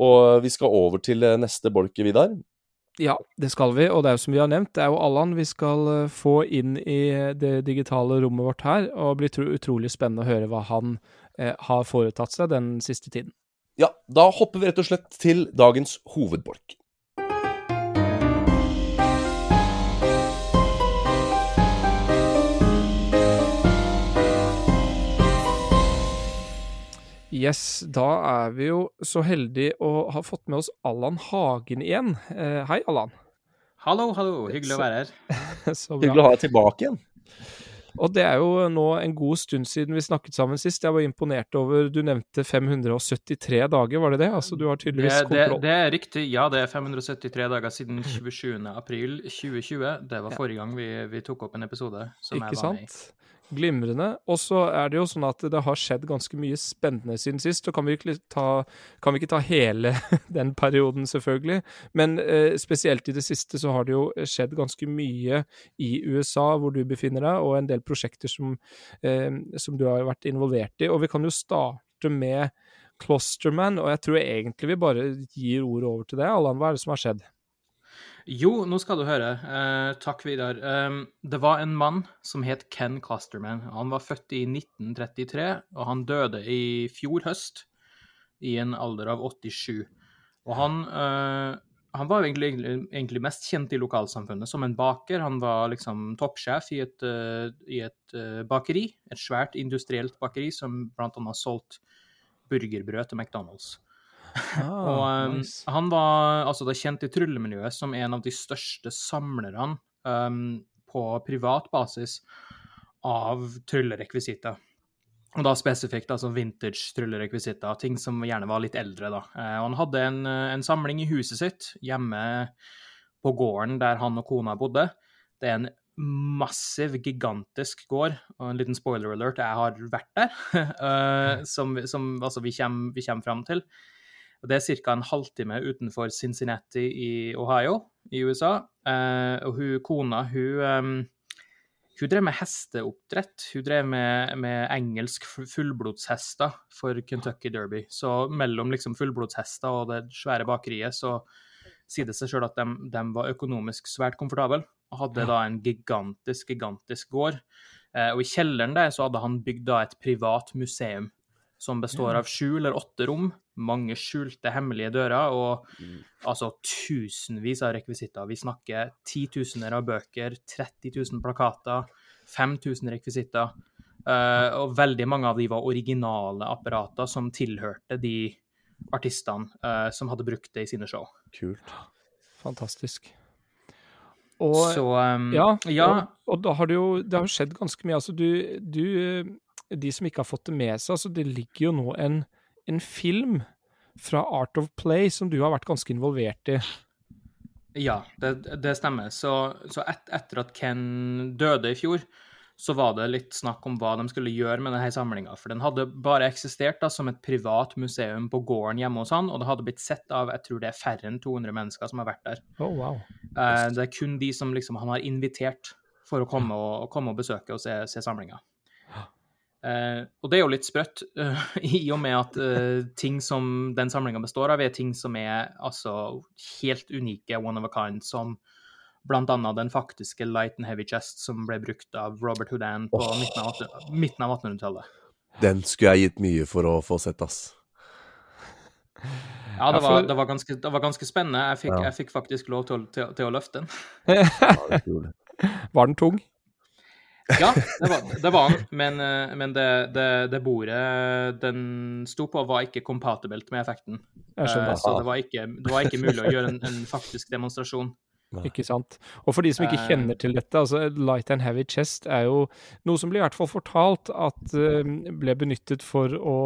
og vi skal over til neste bolke, Vidar. Ja, det skal vi, og det er jo som vi har nevnt, det er jo Allan vi skal få inn i det digitale rommet vårt her. Og det blir utrolig spennende å høre hva han har foretatt seg den siste tiden. Ja, da hopper vi rett og slett til dagens hovedbolk. Yes, da er vi jo så heldige å ha fått med oss Allan Hagen igjen. Eh, hei, Allan. Hallo, hallo. Hyggelig å være her. Hyggelig å ha deg tilbake igjen. Og det er jo nå en god stund siden vi snakket sammen sist. Jeg var imponert over Du nevnte 573 dager, var det det? Altså, du har tydeligvis det, kontroll. Det, det er riktig. Ja, det er 573 dager siden 27. april 2020. Det var forrige gang vi, vi tok opp en episode som Ikke jeg var sant? med i. Glimrende. Og så er det jo sånn at det har skjedd ganske mye spennende siden sist. Så kan vi ta, kan vi ikke ta hele den perioden, selvfølgelig. Men eh, spesielt i det siste så har det jo skjedd ganske mye i USA, hvor du befinner deg, og en del prosjekter som, eh, som du har vært involvert i. Og vi kan jo starte med Closterman, og jeg tror egentlig vi bare gir ordet over til det. Allan, hva er det som har skjedd? Jo, nå skal du høre. Eh, takk, Vidar. Eh, det var en mann som het Ken Clusterman. Han var født i 1933, og han døde i fjor høst i en alder av 87. Og han, eh, han var egentlig, egentlig, mest kjent i lokalsamfunnet som en baker. Han var liksom toppsjef i et, uh, i et uh, bakeri, et svært industrielt bakeri som bl.a. solgt burgerbrød til McDonald's. Ah, og um, nice. han var altså det kjent i tryllemiljøet som en av de største samlerne um, på privat basis av tryllerekvisitter. Og da spesifikt altså vintage tryllerekvisitter, ting som gjerne var litt eldre, da. Uh, og han hadde en, en, samling i huset sitt hjemme på gården der han og kona bodde. Det er en massiv, gigantisk gård. Og en liten spoiler alert, jeg har vært der, uh, som, som altså, vi, kommer, vi kommer fram til. Og Det er ca. en halvtime utenfor Cincinnati i Ohio i USA. Eh, og hun, kona hun, hun drev med hesteoppdrett. Hun drev med, med engelsk fullblodshester for Kentucky Derby. Så mellom liksom fullblodshester og det svære bakeriet så sier det seg sjøl at de, de, var økonomisk svært komfortable. Og hadde da en gigantisk, gigantisk gård. Eh, og i kjelleren der så hadde han bygd da et privat museum som består av sju eller åtte rom mange skjulte, hemmelige dører og mm. altså tusenvis av rekvisitter. Vi snakker titusener av bøker, 30 000 plakater, 5000 rekvisitter. Uh, og veldig mange av de var originale apparater som tilhørte de artistene uh, som hadde brukt det i sine show. Kult. Fantastisk. Og, Så, um, ja, ja. Og, og, da har det jo det har skjedd ganske mye. Altså, du, du De som ikke har fått det med seg, altså, det ligger jo nå en en film fra Art of Play som du har vært ganske involvert i. Ja, det, det stemmer. Så, så et, etter at Ken døde i fjor, så var det litt snakk om hva de skulle gjøre med denne samlinga. For den hadde bare eksistert da, som et privat museum på gården hjemme hos han, og det hadde blitt sett av jeg tror det er færre enn 200 mennesker som har vært der. Oh, wow. Eh, det er kun de som liksom, han har invitert for å komme og, komme og besøke og se, se samlinga. Uh, og det er jo litt sprøtt, uh, i og med at uh, ting som den samlinga består av, er ting som er altså helt unike, one of a kind, som annet den faktiske light and heavy chest som ble brukt av Robert Houdin på oh. midten av 1800-tallet. Den skulle jeg gitt mye for å få sett, ass. Ja, det var, det var, ganske, det var ganske, spennende. Jeg fikk, ja. jeg fikk, faktisk lov til, til, til å løfte den. var den tung? Ja, det var, det var han, men, eh, men det, det, det, bordet den sto på, var ikke kompatibelt med effekten. Eh, så det var, ikke, det var ikke mulig å gjøre en, en faktisk demonstrasjon. Ikke sant. Og for de som ikke eh. kjenner til dette, altså light and heavy chest er jo noe som blir i hvert fall fortalt at uh, ble benyttet for å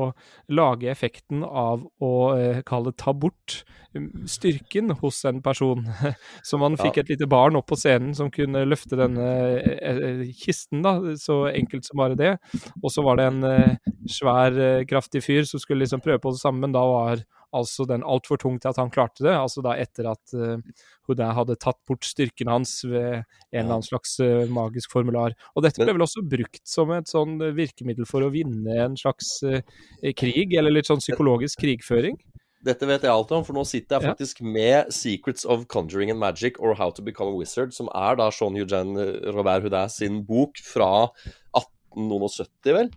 lage effekten av å uh, kalle ta bort um, styrken hos en person. Så man fikk et lite barn opp på scenen som kunne løfte denne uh, kisten, da, så enkelt som bare det. Og så var det en svær, kraftig fyr som skulle liksom prøve på det samme, men da var altså den altfor tung til at han klarte det. Altså da etter at uh, Houdin hadde tatt bort styrken hans ved en eller annen slags uh, magisk formular. Og dette ble vel også brukt som et sånn virkemiddel for å vinne en slags uh, krig, eller litt sånn psykologisk krigføring? Dette vet jeg alt om, for nå sitter jeg faktisk ja. med 'Secrets of Conjuring and Magic' or 'How to Become a Wizard', som er da Jean Eugène Robert Houdin sin bok fra 1870, vel?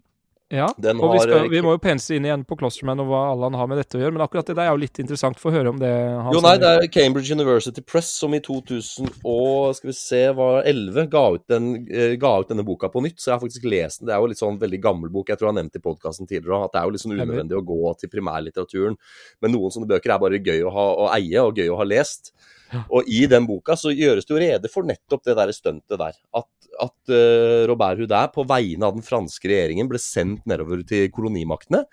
Ja, Den og vi, skal, vi, må jo pense inn igjen på Klosterman og hva alle han har med dette å gjøre, men akkurat det der er jo litt interessant. for å høre om det. jo, nei, det er Cambridge University Press som i 2011 ga ut, den, eh, ga ut denne boka på nytt, så jeg har faktisk lest den. Det er jo litt sånn veldig gammel bok. Jeg tror jeg har nevnt i podkasten tidligere at det er jo litt sånn unødvendig å gå til primærlitteraturen. Men noen sånne bøker er bare gøy å, ha, å eie og gøy å ha lest. Og i den boka så gjøres det jo rede for nettopp det der stuntet der. At, at uh, Robert Houdin på vegne av den franske regjeringen ble sendt nedover til kolonimaktene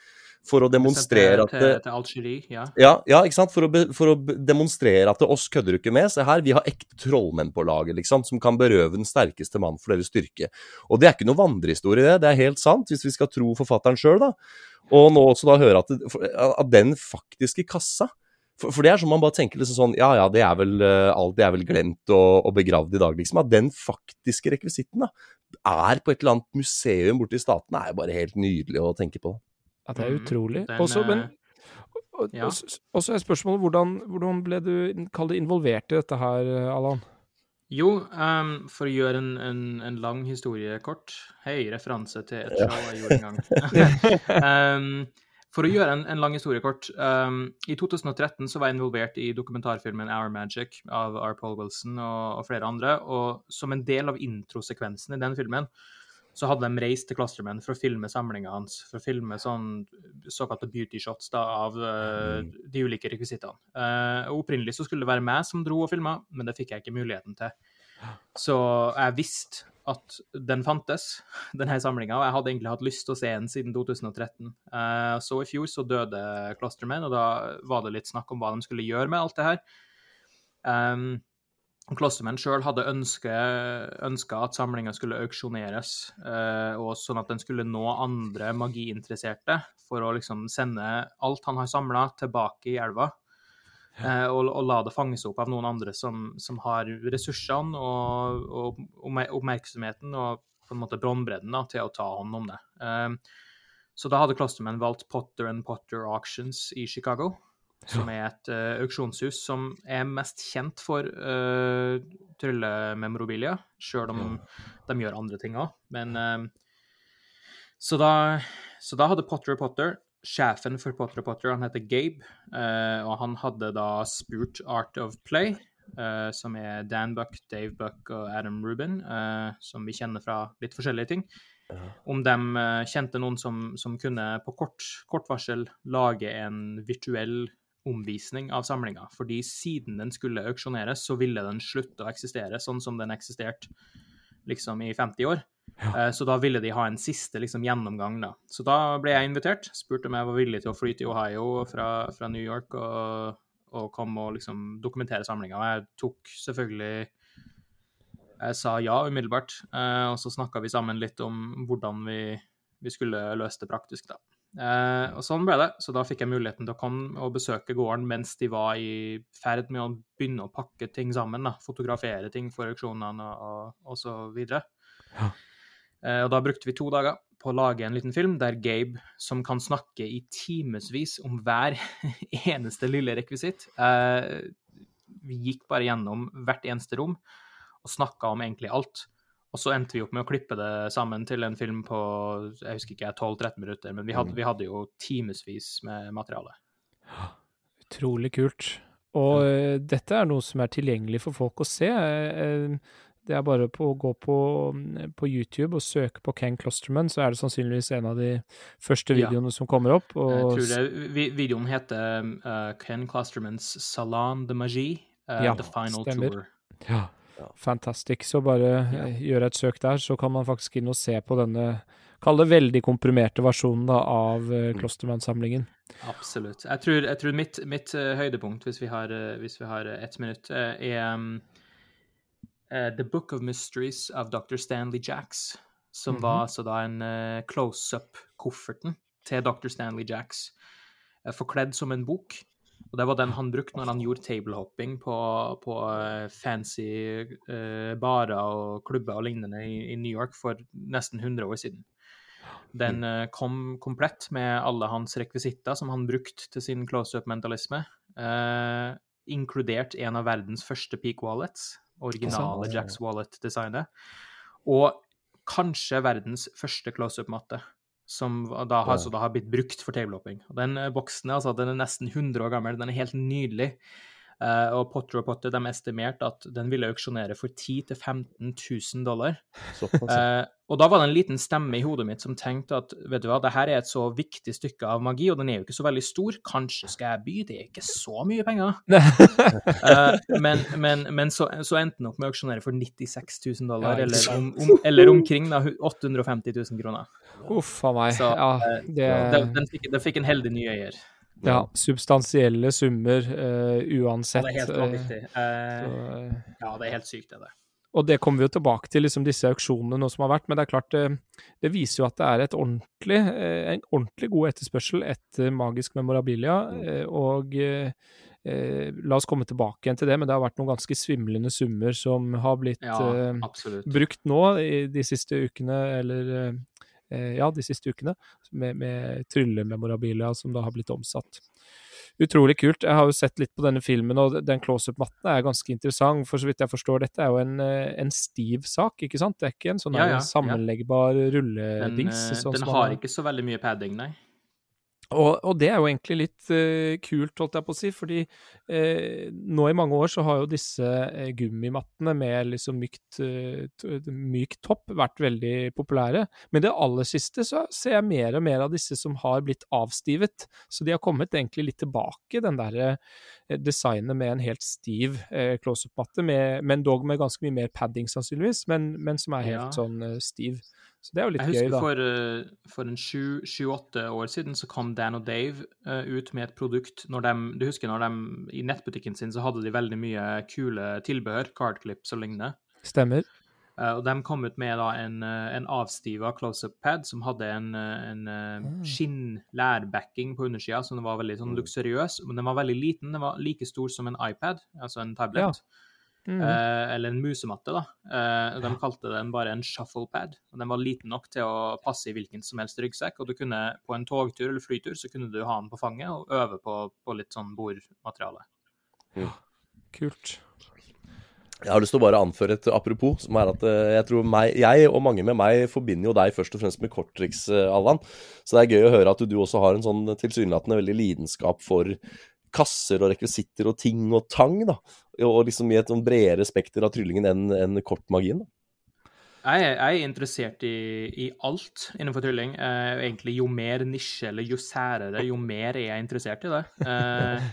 for å demonstrere at til, til Algerie, ja. ja. Ja, ikke sant? For å, be, for å demonstrere at oss kødder du ikke med. Se her, vi har ekte trollmenn på laget, liksom, som kan berøve den sterkeste mann for deres styrke. Og det er ikke noe vandrehistorie, det. Det er helt sant, hvis vi skal tro forfatteren sjøl, da. Og nå også da høre at, at den faktiske kassa for, for, det er som man bare tenker liksom sånn Ja, ja, det er vel uh, alt det er vel glemt og, og, begravd i dag, liksom. At den faktiske rekvisitten da, er på et eller annet museum borte i Statene, er jo bare helt nydelig å tenke på. Ja, det er utrolig. Mm, også, men og, ja. også er spørsmålet hvordan, hvordan ble du det involvert i dette her, Allan? Jo, um, for å gjøre en, en, en, lang historie kort Hei, referanse til et show jeg gjorde en gang. um, for å gjøre en, en lang historie kort um, I 2013 så var jeg involvert i dokumentarfilmen Our Magic av R. Paul Wilson og, og, flere andre. Og som en del av introsekvensen i den filmen så hadde de reist til Clusterman for å filme samlinga hans. For å filme sånn såkalte beauty shots da, av uh, de ulike rekvisittene. Uh, opprinnelig så skulle det være meg som dro og filma, men det fikk jeg ikke muligheten til. Så jeg visste at den fantes, denne samlinga, og jeg hadde egentlig hatt lyst til å se den siden 2013. Uh, eh, så i fjor så døde Clusterman, og da var det litt snakk om hva de skulle gjøre med alt det her. Um, Klostermenn sjøl hadde ønska at samlinga skulle auksjoneres, eh, og sånn at den skulle nå andre magiinteresserte, for å liksom sende alt han har samla, tilbake i elva. Eh, og, og, la det fanges opp av noen andre som, som har ressursene og, og, oppmerksomheten og på en måte båndbredden til å ta hånd om det. Eh, så da hadde Klosterman valgt Potter and Potter Auctions i Chicago som er et uh, auksjonshus som er mest kjent for uh, tryllememorabilia, sjøl om de gjør andre ting òg. Men uh, så, da, så, da, hadde Potter og Potter Sjefen for Potter og Potter, han heter Gabe, uh, og han hadde da spurt Art of Play, som er Dan Buck, Dave Buck og Adam Rubin, som vi kjenner fra litt forskjellige ting. Om de kjente noen som, som kunne på kort, kort varsel lage en virtuell omvisning av samlinga. Fordi siden den skulle auksjoneres, så ville den slutte å eksistere sånn som den eksisterte liksom i 50 år. Ja. Eh, så da ville de ha en siste liksom, gjennomgang, da. Så da ble jeg invitert. Spurte om jeg var villig til å fly til Ohio fra, fra New York og, og komme og liksom dokumentere samlinga. Og jeg tok selvfølgelig Jeg sa ja umiddelbart. Eh, og så snakka vi sammen litt om hvordan vi, vi skulle løse det praktisk, da. Eh, og sånn ble det. Så da fikk jeg muligheten til å komme og besøke gården mens de var i ferd med å begynne å pakke ting sammen. Da. Fotografere ting for auksjonene og, og, så videre. Ja. Eh, og da brukte vi to dager på å lage en liten film der Gabe, som kan snakke i timevis om hver eneste lille rekvisitt eh, Vi gikk bare gjennom hvert eneste rom og snakka om egentlig alt. Og så endte vi opp med å klippe det sammen til en film på jeg husker ikke, 12-13 minutter. Men vi hadde, mm. vi hadde jo timevis med materiale. Utrolig kult. Og ja. dette er noe som er tilgjengelig for folk å se. Uh, det er bare på å gå på, på, YouTube og søke på Ken Klosterman, så er det sannsynligvis en av de første videoene ja. som kommer opp. Og... Jeg tror det, videoen heter uh, Ken Klostermans Salon de Magie, ja, The Final stemmer. Tour. Ja. fantastisk. Fantastic. Så bare ja. gjør et søk der, så kan man faktisk inn og se på denne Kall det veldig komprimerte versjonen da, av uh, Klostermann-samlingen. Absolutt. Jeg tror, jeg tror mitt, mitt uh, høydepunkt, hvis vi har, uh, har ett minutt, er um, The Book of Mysteries av Dr. Stanley Jacks, som mm -hmm. var altså da en close-up-kofferten til Dr. Stanley Jacks, forkledd som en bok. Og det var den han brukte når han gjorde tablehopping på, på uh, fancy uh, barer og klubber og lignende i, i, New York for nesten 100 år siden. Den uh, kom komplett med alle hans rekvisitter som han brukte til sin close-up-mentalisme, inkludert en av verdens første peak wallets, originale Jacks Wallet-designet, og kanskje verdens første close-up-matte som da har, ja. da har, blitt brukt for tablehopping. Den eh, boksen altså, den er nesten 100 år gammel, den er helt nydelig. Uh, og Potter og Potter de estimerte at den ville auksjonere for 10 000-15 000 dollar. Uh, og da var det en liten stemme i hodet mitt som tenkte at vet du hva, det her er et så viktig stykke av magi, og den er jo ikke så veldig stor, kanskje skal jeg by? Det er ikke så mye penger. uh, men, men, men så, så, endte den opp med å auksjonere for 96 000 dollar, ja, eller, om, om, eller, omkring da, 850 000 kroner. Uff a meg. Så, ja, det... den, fikk, den fikk en heldig ny eier. Ja, substansielle summer uh, uansett. Ja, det er helt vanvittig. Uh, ja, det er helt sykt, det. Er. Og det kommer vi jo tilbake til, liksom disse auksjonene nå som har vært. Men det er klart, det, det viser jo at det er ordentlig, en ordentlig god etterspørsel etter magisk memorabilia. Og la oss komme tilbake igjen til det, men det har vært noen ganske svimlende summer som har blitt ja, brukt nå i de siste ukene, eller Eh, ja, de siste ukene, med, med tryllememorabilia som da har blitt omsatt. Utrolig kult. Jeg har jo sett litt på denne filmen, og den close-up-matten er ganske interessant. For så vidt jeg forstår, dette er jo en, eh, en stiv sak, ikke sant? Det er ikke en sånn ja, ja, sammenleggbar rulledings. Den, sånn den har ikke så veldig mye padding, nei. Og, og, det er jo egentlig litt uh, kult, holdt jeg på å si, fordi uh, nå i mange år så har jo disse uh, gummimattene med liksom mykt, myk topp vært veldig populære. Men det aller siste så ser jeg mer og mer av disse som har blitt avstivet. Så de har kommet egentlig litt tilbake, den derre designet med en helt stiv close-up-matte, men dog med ganske mye mer padding sannsynligvis, men, men som er helt ja. sånn stiv. Så det er jo litt gøy, da. For, uh, for en sju-åtte år siden så kom Dan og Dave uh, ut med et produkt når de, Du husker når de i nettbutikken sin så hadde de veldig mye kule tilbehør, cardclips og lignende. Stemmer. Uh, og de kom ut med da en, en avstiva close-up-pad som hadde en, en uh, skinn-lærbacking på undersida, som var veldig sånn luksuriøs. Men den var veldig liten. Den var like stor som en iPad, altså en tablet. Ja. Mm. Eh, eller en musematte, da. Eh, de kalte den bare en shuffle pad. og Den var liten nok til å passe i hvilken som helst ryggsekk. Og du kunne på en togtur eller flytur så kunne du ha den på fanget og øve på, på litt sånn bordmateriale. Mm. Kult. Jeg har lyst til å bare anføre et apropos, som er at eh, jeg tror meg, jeg og mange med meg forbinder jo deg først og fremst med korttriks, Allan. Så det er gøy å høre at du også har en sånn tilsynelatende veldig lidenskap for kasser og rekvisitter og ting og tang, da. Og liksom i et sånn bredere spekter av tryllingen enn en kortmagien. Jeg jeg er interessert i, i, alt innenfor trylling. Eh, egentlig Jo mer nisje eller jo særere, jo mer er jeg interessert i det. Eh,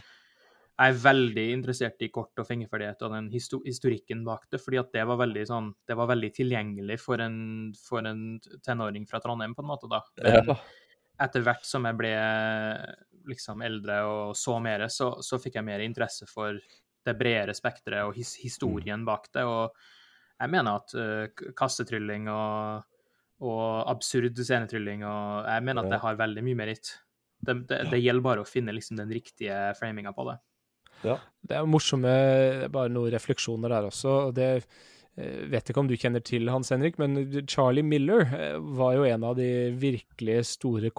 jeg er veldig interessert i kort og fingerferdighet og den historikken bak det, fordi at det var veldig, sånn, det var veldig tilgjengelig for en, for en, tenåring fra Trondheim, på en måte. da. Men etter hvert som jeg ble liksom eldre og så mer, så, så, fikk jeg mer interesse for det bredere spekteret og his, historien bak det. Og jeg mener at uh, kassetrylling og, og absurd scenetrylling og Jeg mener at det har veldig mye meritt. Det, det, det, gjelder bare å finne liksom den riktige framinga på det. Ja. Det er morsomme bare noen refleksjoner der også. og det Eh, vet ikke om du kjenner til Hans Henrik, men Charlie Miller eh, var jo en av de virkelig store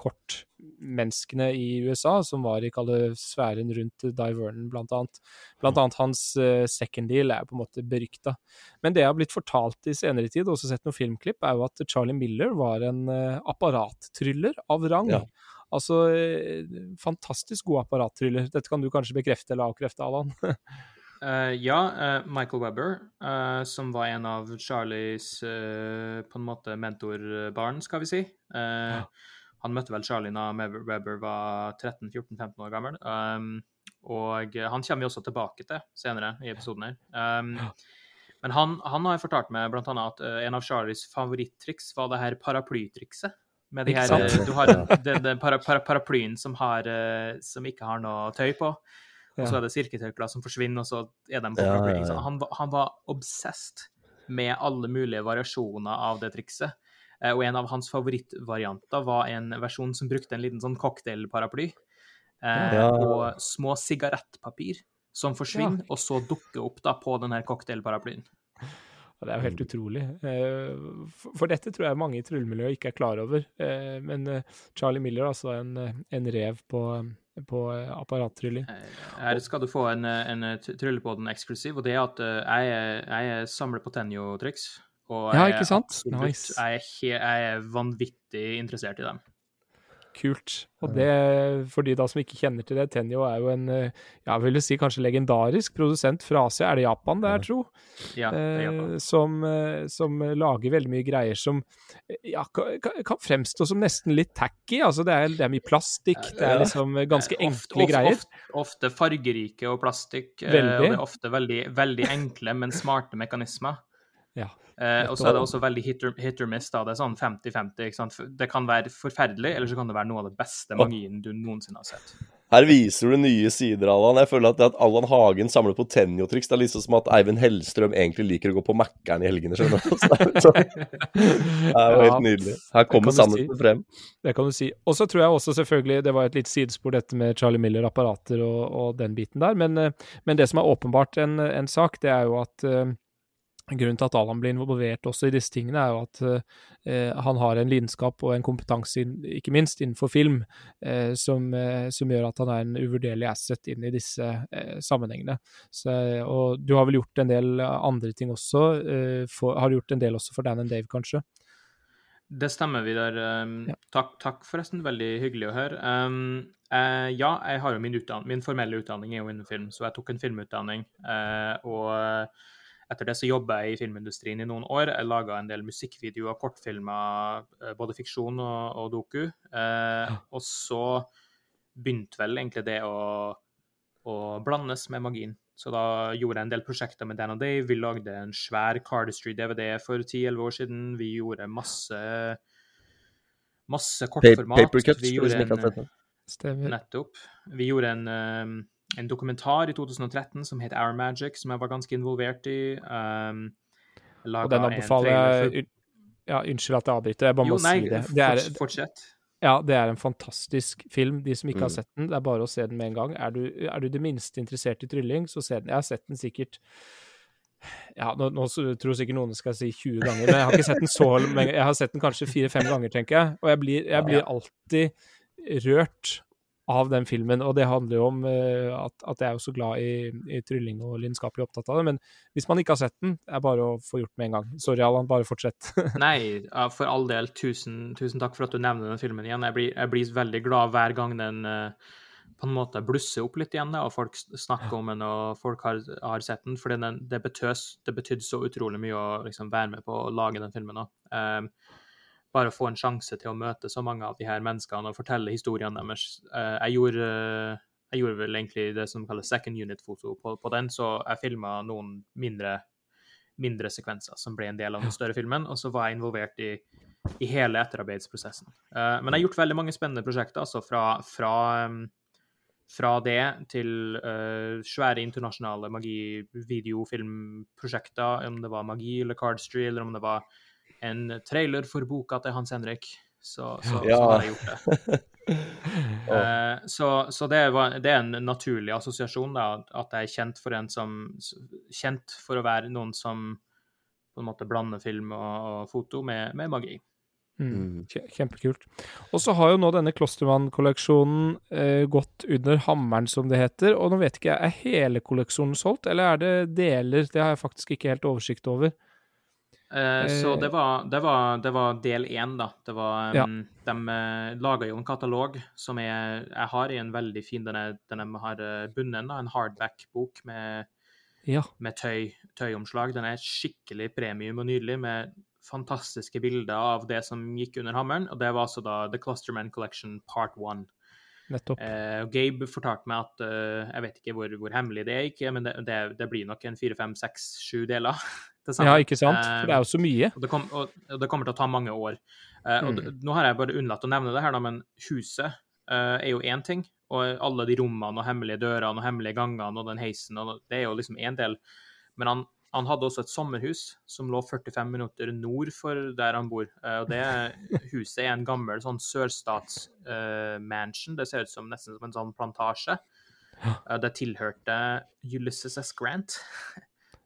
kortmenneskene i USA, som var i kalle sfæren rundt Di Vernon, blant annet. Blant annet hans uh, second deal er på en måte berykta. Men det jeg har blitt fortalt i senere tid, og også sett noen filmklipp, er jo at Charlie Miller var en uh, apparattryller av rang. Ja. Altså, uh, fantastisk god apparattryller. Dette kan du kanskje bekrefte eller avkrefte, Allan? Uh, ja, uh, Michael Webber, uh, som var en av Charlies på en måte mentorbarn, skal vi si. Ja. Han møtte vel Charlie da Webber var 13-14-15 år gammel. Um, og han kommer vi også tilbake til senere i episoden her. Um. Men han, han, har fortalt meg blant annet at en av Charlies favorittriks var det her paraplytrikset. Med de her, du har den, den para, para, paraplyen som, har, som ikke har noe tøy på. Og så er det silketørklær som forsvinner, og så er de på ja. Han, han, var obsessed med alle mulige variasjoner av det trikset. Eh, og en av hans favorittvarianter var en versjon som brukte en liten sånn cocktailparaply ja. og små sigarettpapir som forsvinner, og så dukker opp da på den her cocktailparaplyen. Det er jo helt utrolig. Eh, for dette tror jeg mange i tryllemiljøet ikke er klar over. Men Charlie Miller, altså en, en rev på på eh, apparattrylling. Her skal du få en, en tryllepodden eksklusiv, og det er at eh, jeg, jeg samler på Tenjo-triks. Og ja, ikke sant? Absolutt, nice. jeg, er, jeg, er vanvittig interessert i dem. kult. Og det, for de da som ikke kjenner til det, Tenyo er jo en jeg ja, vil si kanskje legendarisk produsent fra Asia. Er det Japan det er, tro? Ja, det er Japan. Eh, som, eh, som, lager veldig mye greier som ja, kan, fremstå som nesten litt tacky. Altså det er, det er mye plastikk, det er liksom ganske enkle ofte, greier. Ofte, ofte, fargerike og plastikk, veldig. og det er ofte veldig, veldig enkle, men smarte mekanismer. Ja. Eh, og så er det også veldig hit or, hit or miss. da, Det er sånn 50-50. Det kan være forferdelig, eller så kan det være noe av det beste magien du noensinne har sett. Her viser du nye sider, Allan. Jeg føler at det at Allan Hagen samler på Tenjo-triks, det er liksom som at Eivind Hellstrøm egentlig liker å gå på Mækkern i helgene, skjønner du. det er jo helt nydelig. Her kommer sannheten si. frem. Det kan du si. Og så tror jeg også selvfølgelig, det var et litt sidespor dette med Charlie Miller, apparater og, og den biten der, men, eh, men, det som er åpenbart en, en sak, det er jo at uh, Grunnen til at Alan blir involvert også i disse tingene, er jo at eh, han har en lidenskap og en kompetanse, ikke minst innenfor film, eh, som, eh, som, gjør at han er en uvurderlig asset inn i disse eh, sammenhengene. Så, og du har vel gjort en del andre ting også? Eh, for, har du gjort en del også for Dan and Dave, kanskje? Det stemmer, Vidar. Um, ja. takk, takk, forresten. Veldig hyggelig å høre. Um, uh, ja, jeg har jo min, min, formelle utdanning er jo innen film, så jeg tok en filmutdanning. Uh, og etter det så jobba jeg i filmindustrien i noen år. Jeg laga en del musikkvideoer, kortfilmer, eh, både fiksjon og, og doku. Eh, og så begynte vel egentlig det å, å, blandes med magien. Så da gjorde jeg en del prosjekter med Dan og Dave. Vi lagde en svær Cardistry-DVD for 10-11 år siden. Vi gjorde masse masse kortformat. Papercuts, for de som ikke har sett det. Nettopp. Vi gjorde en um, en dokumentar i 2013 som het Our Magic, som jeg var ganske involvert i. Um, og den anbefaler jeg Ja, unnskyld at jeg avbryter, jeg bare jo, må nei, si det. det er, fortsett. Ja, det er en fantastisk film. De som ikke mm. har sett den, det er bare å se den med en gang. Er du, er du det minste interessert i trylling, så se den. Jeg har sett den sikkert ja, nå, nå tror sikkert noen skal si 20 ganger, men jeg har ikke sett den så lenge. Jeg har sett den kanskje fire-fem ganger, tenker jeg. Og jeg blir, jeg blir alltid rørt av den filmen. Og det handler jo om uh, at, at, jeg er jo så glad i, i trylling og lidenskapelig opptatt av det. Men hvis man ikke har sett den, er det bare å få gjort med en gang. Sorry, Allan, bare fortsett. Nei, for all del. Tusen, tusen, takk for at du nevner den filmen igjen. Jeg blir, jeg blir veldig glad hver gang den uh, på en måte blusser opp litt igjen, og folk snakker om den, og folk har, har sett den. For den, det, betydde så utrolig mye å liksom, være med på å lage den filmen. Uh, bare få en sjanse til å møte så mange av de her menneskene og fortelle historiene deres. Eh, jeg gjorde, jeg gjorde vel egentlig det som kalles second unit-foto på, på, den, så jeg filma noen mindre, mindre, sekvenser som ble en del av den større filmen, og så var jeg involvert i, i hele etterarbeidsprosessen. Eh, men jeg har gjort veldig mange spennende prosjekter, altså fra, fra fra det til svære internasjonale magi-videofilmprosjekter, om det var magi eller cardstree, eller om det var en trailer for boka til Hans Henrik, så, så, ja. så har jeg gjort det. uh, så, så det, var, det, er en naturlig assosiasjon, da, at jeg er kjent for en som Kjent for å være noen som på en måte blander film og, og foto med, med magi. Mm. mm. Kjempekult. Og så har jo nå denne Klostermann-kolleksjonen eh, gått under hammeren, som det heter. Og nå vet ikke jeg, er hele kolleksjonen solgt, eller er det deler? Det har jeg faktisk ikke helt oversikt over. Eh, så det var, det, var, det var, del én, da. Det var, ja. um, de uh, laga jo en katalog som jeg, jeg har i en veldig fin Den, er, den har bundet, da, en hardback-bok med, ja. med tøy, tøyomslag. Den er skikkelig premium og nydelig, med fantastiske bilder av det som gikk under hammeren. Og det var altså da The Clusterman Collection Part One. Nettopp. Eh, Gabe fortalte meg at uh, Jeg vet ikke hvor, hvor hemmelig det er, ikke, men det, det, det blir nok en fire, fem, seks, sju deler. Ja, ikke sant? For det er jo så mye. Og det, kom, og det kommer til å ta mange år. Uh, mm. og Nå har jeg bare unnlatt å nevne det her, da, men huset uh, er jo én ting. Og alle de rommene og hemmelige dørene og hemmelige gangene og den heisen, og det er jo liksom én del. Men han, han, hadde også et sommerhus som lå 45 minutter nord for der han bor. Uh, og det huset er en gammel sånn sørstatsmansion. det ser ut som nesten som en sånn plantasje. det tilhørte Ulysses S. Grant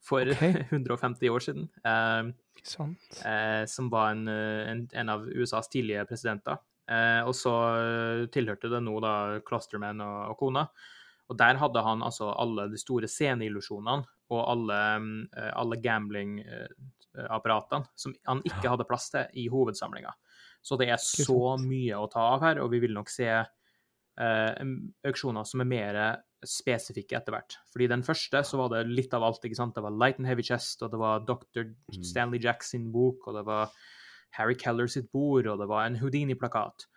for okay. 150 år siden. Eh, eh, som var en, eh, en, en, av USAs tidlige presidenter. Eh, og så eh, tilhørte det nå da Clusterman og, og, kona. Og der hadde han altså alle de store sceneillusjonene og alle, alle gamblingapparatene som han ikke hadde plass til i hovedsamlinga. Så det er så mye å ta av her, og vi vil nok se eh, auksjoner som er mer spesifikke etter hvert. Fordi den første så var det litt av alt. ikke sant? Det var Light and Heavy Chest, og det var Dr. Stanley Stanley Jackson bok, og det var Harry Keller sitt bord, og det var en Houdini-plakat.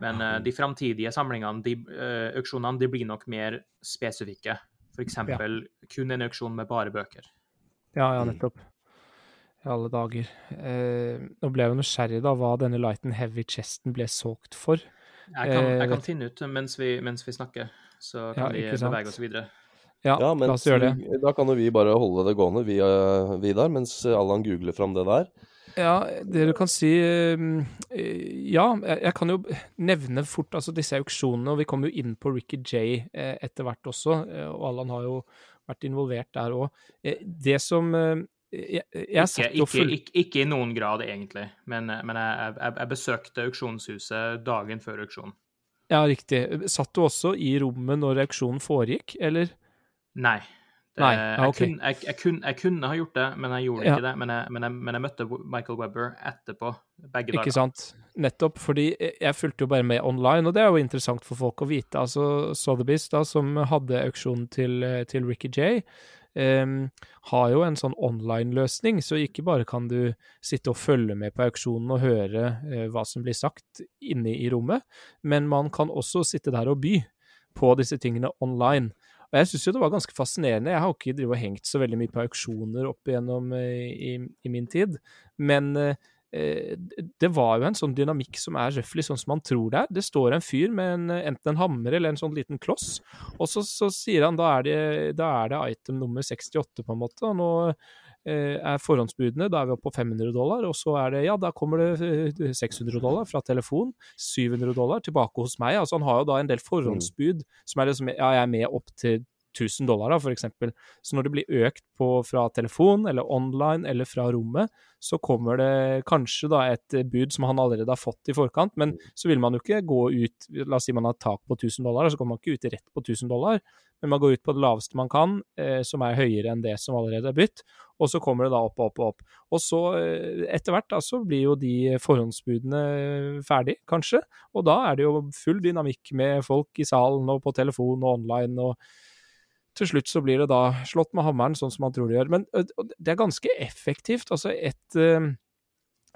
Men uh, de framtidige samlingene, de, uh, auksjonene, de blir nok mer spesifikke. F.eks. Ja. kun en auksjon med bare bøker. Ja, ja, nettopp. I alle dager. Eh, nå ble jeg jo nysgjerrig da hva denne Light and Heavy Chesten ble solgt for. Jeg kan, jeg kan finne ut mens vi, mens vi snakker, så kan ja, vi bevege oss videre. Ja, ja la oss gjøre det. Da kan jo vi bare holde det gående, vi, Vidar, mens Allan googler fram det der. Ja, det du kan si ehm, Ja, jeg kan jo nevne fort altså disse auksjonene, og vi kom jo inn på Ricky J eh, etter hvert også, eh, og Allan har jo vært involvert der òg. Eh, det som jeg, jeg ikke, ikke, ikke, ikke, i noen grad, egentlig, men, men jeg, jeg, jeg, besøkte auksjonshuset dagen før auksjonen. Ja, riktig. Satt du også i rommet når auksjonen foregikk, eller? Nei. Nei, ja, okay. jeg, kunne, jeg, jeg, kunne, jeg, kunne, ha gjort det, men jeg gjorde ja. ikke det. Men, men, men jeg, møtte Michael Webber etterpå, begge dager. Ikke sant. Nettopp. Fordi jeg fulgte jo bare med online, og det er jo interessant for folk å vite. Altså Sotheby's, da, som hadde auksjonen til, til Ricky J, um, har jo en sånn online-løsning, så ikke bare kan du sitte og følge med på auksjonen og høre uh, hva som blir sagt inne i rommet, men man kan også sitte der og by på disse tingene online. Og jeg syns jo det var ganske fascinerende. Jeg har ikke drivet og hengt så veldig mye på auksjoner opp igjennom eh, i, i min tid, men eh, det var jo en sånn dynamikk som er røftlig sånn som man tror det er. Det står en fyr med en, enten en hammer eller en sånn liten kloss, og så, så sier han da er, det, da er det item nummer 68, på en måte. og nå er forhåndsbudene. Da er vi oppe på 500 dollar, og så er det ja, da kommer det 600 eh, dollar fra telefon. 700 dollar tilbake hos meg. Altså han har jo da en del forhåndsbud som er liksom Ja, jeg er med opp til 1000 dollar, da, for eksempel. Så når det blir økt på fra telefon eller online eller fra rommet, så kommer det kanskje da et bud som han allerede har fått i forkant, men så vil man jo ikke gå ut La oss si man har tak på 1000 dollar, så kommer man ikke ut rett på 1000 dollar, men man går ut på det laveste man kan, eh, som er høyere enn det som allerede er bytt, og så kommer det da opp og opp og opp. Og så, eh, etter hvert, da, så blir jo de forhåndsbudene ferdig, kanskje, og da er det jo full dynamikk med folk i salen og på telefon og online, og til slutt så blir det da slått med hammeren, sånn som man tror det gjør. Men det er ganske effektivt. Altså, et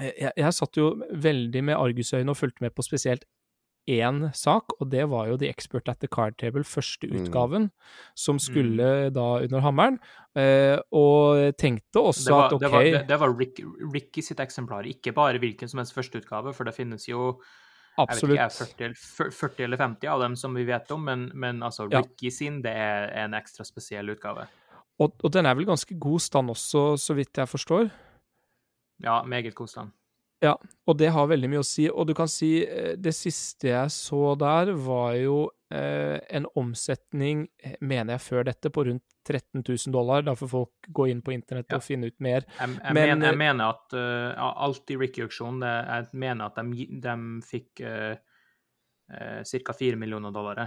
jeg, jeg satt jo veldig med argusøyne og fulgte med på spesielt én sak, og det var jo The Expert at the Card Table, første mm. som skulle mm. da under hammeren. Og tenkte også var, at OK Det var, det, det var Rick, Ricky sitt eksemplar, ikke bare hvilken som helst førsteutgave, for det finnes jo Absolutt. Jeg vet ikke, 40, 40, eller 50 av dem som vi vet om, men, men altså Ricky ja. sin, det er en ekstra spesiell utgave. Og, og den er vel ganske god stand også, så vidt jeg forstår? Ja, meget god stand. Ja, og det har veldig mye å si. Og du kan si eh, det siste jeg så der, var jo eh, en omsetning, eh, mener jeg før dette, på rundt 13 000 dollar. Da får folk gå inn på internett ja. og finne ut mer. Jeg, jeg, Men, mener, jeg mener, at uh, alt i Ricky-auksjonen Jeg mener at de, de fikk uh, uh, ca. 4 millioner dollar.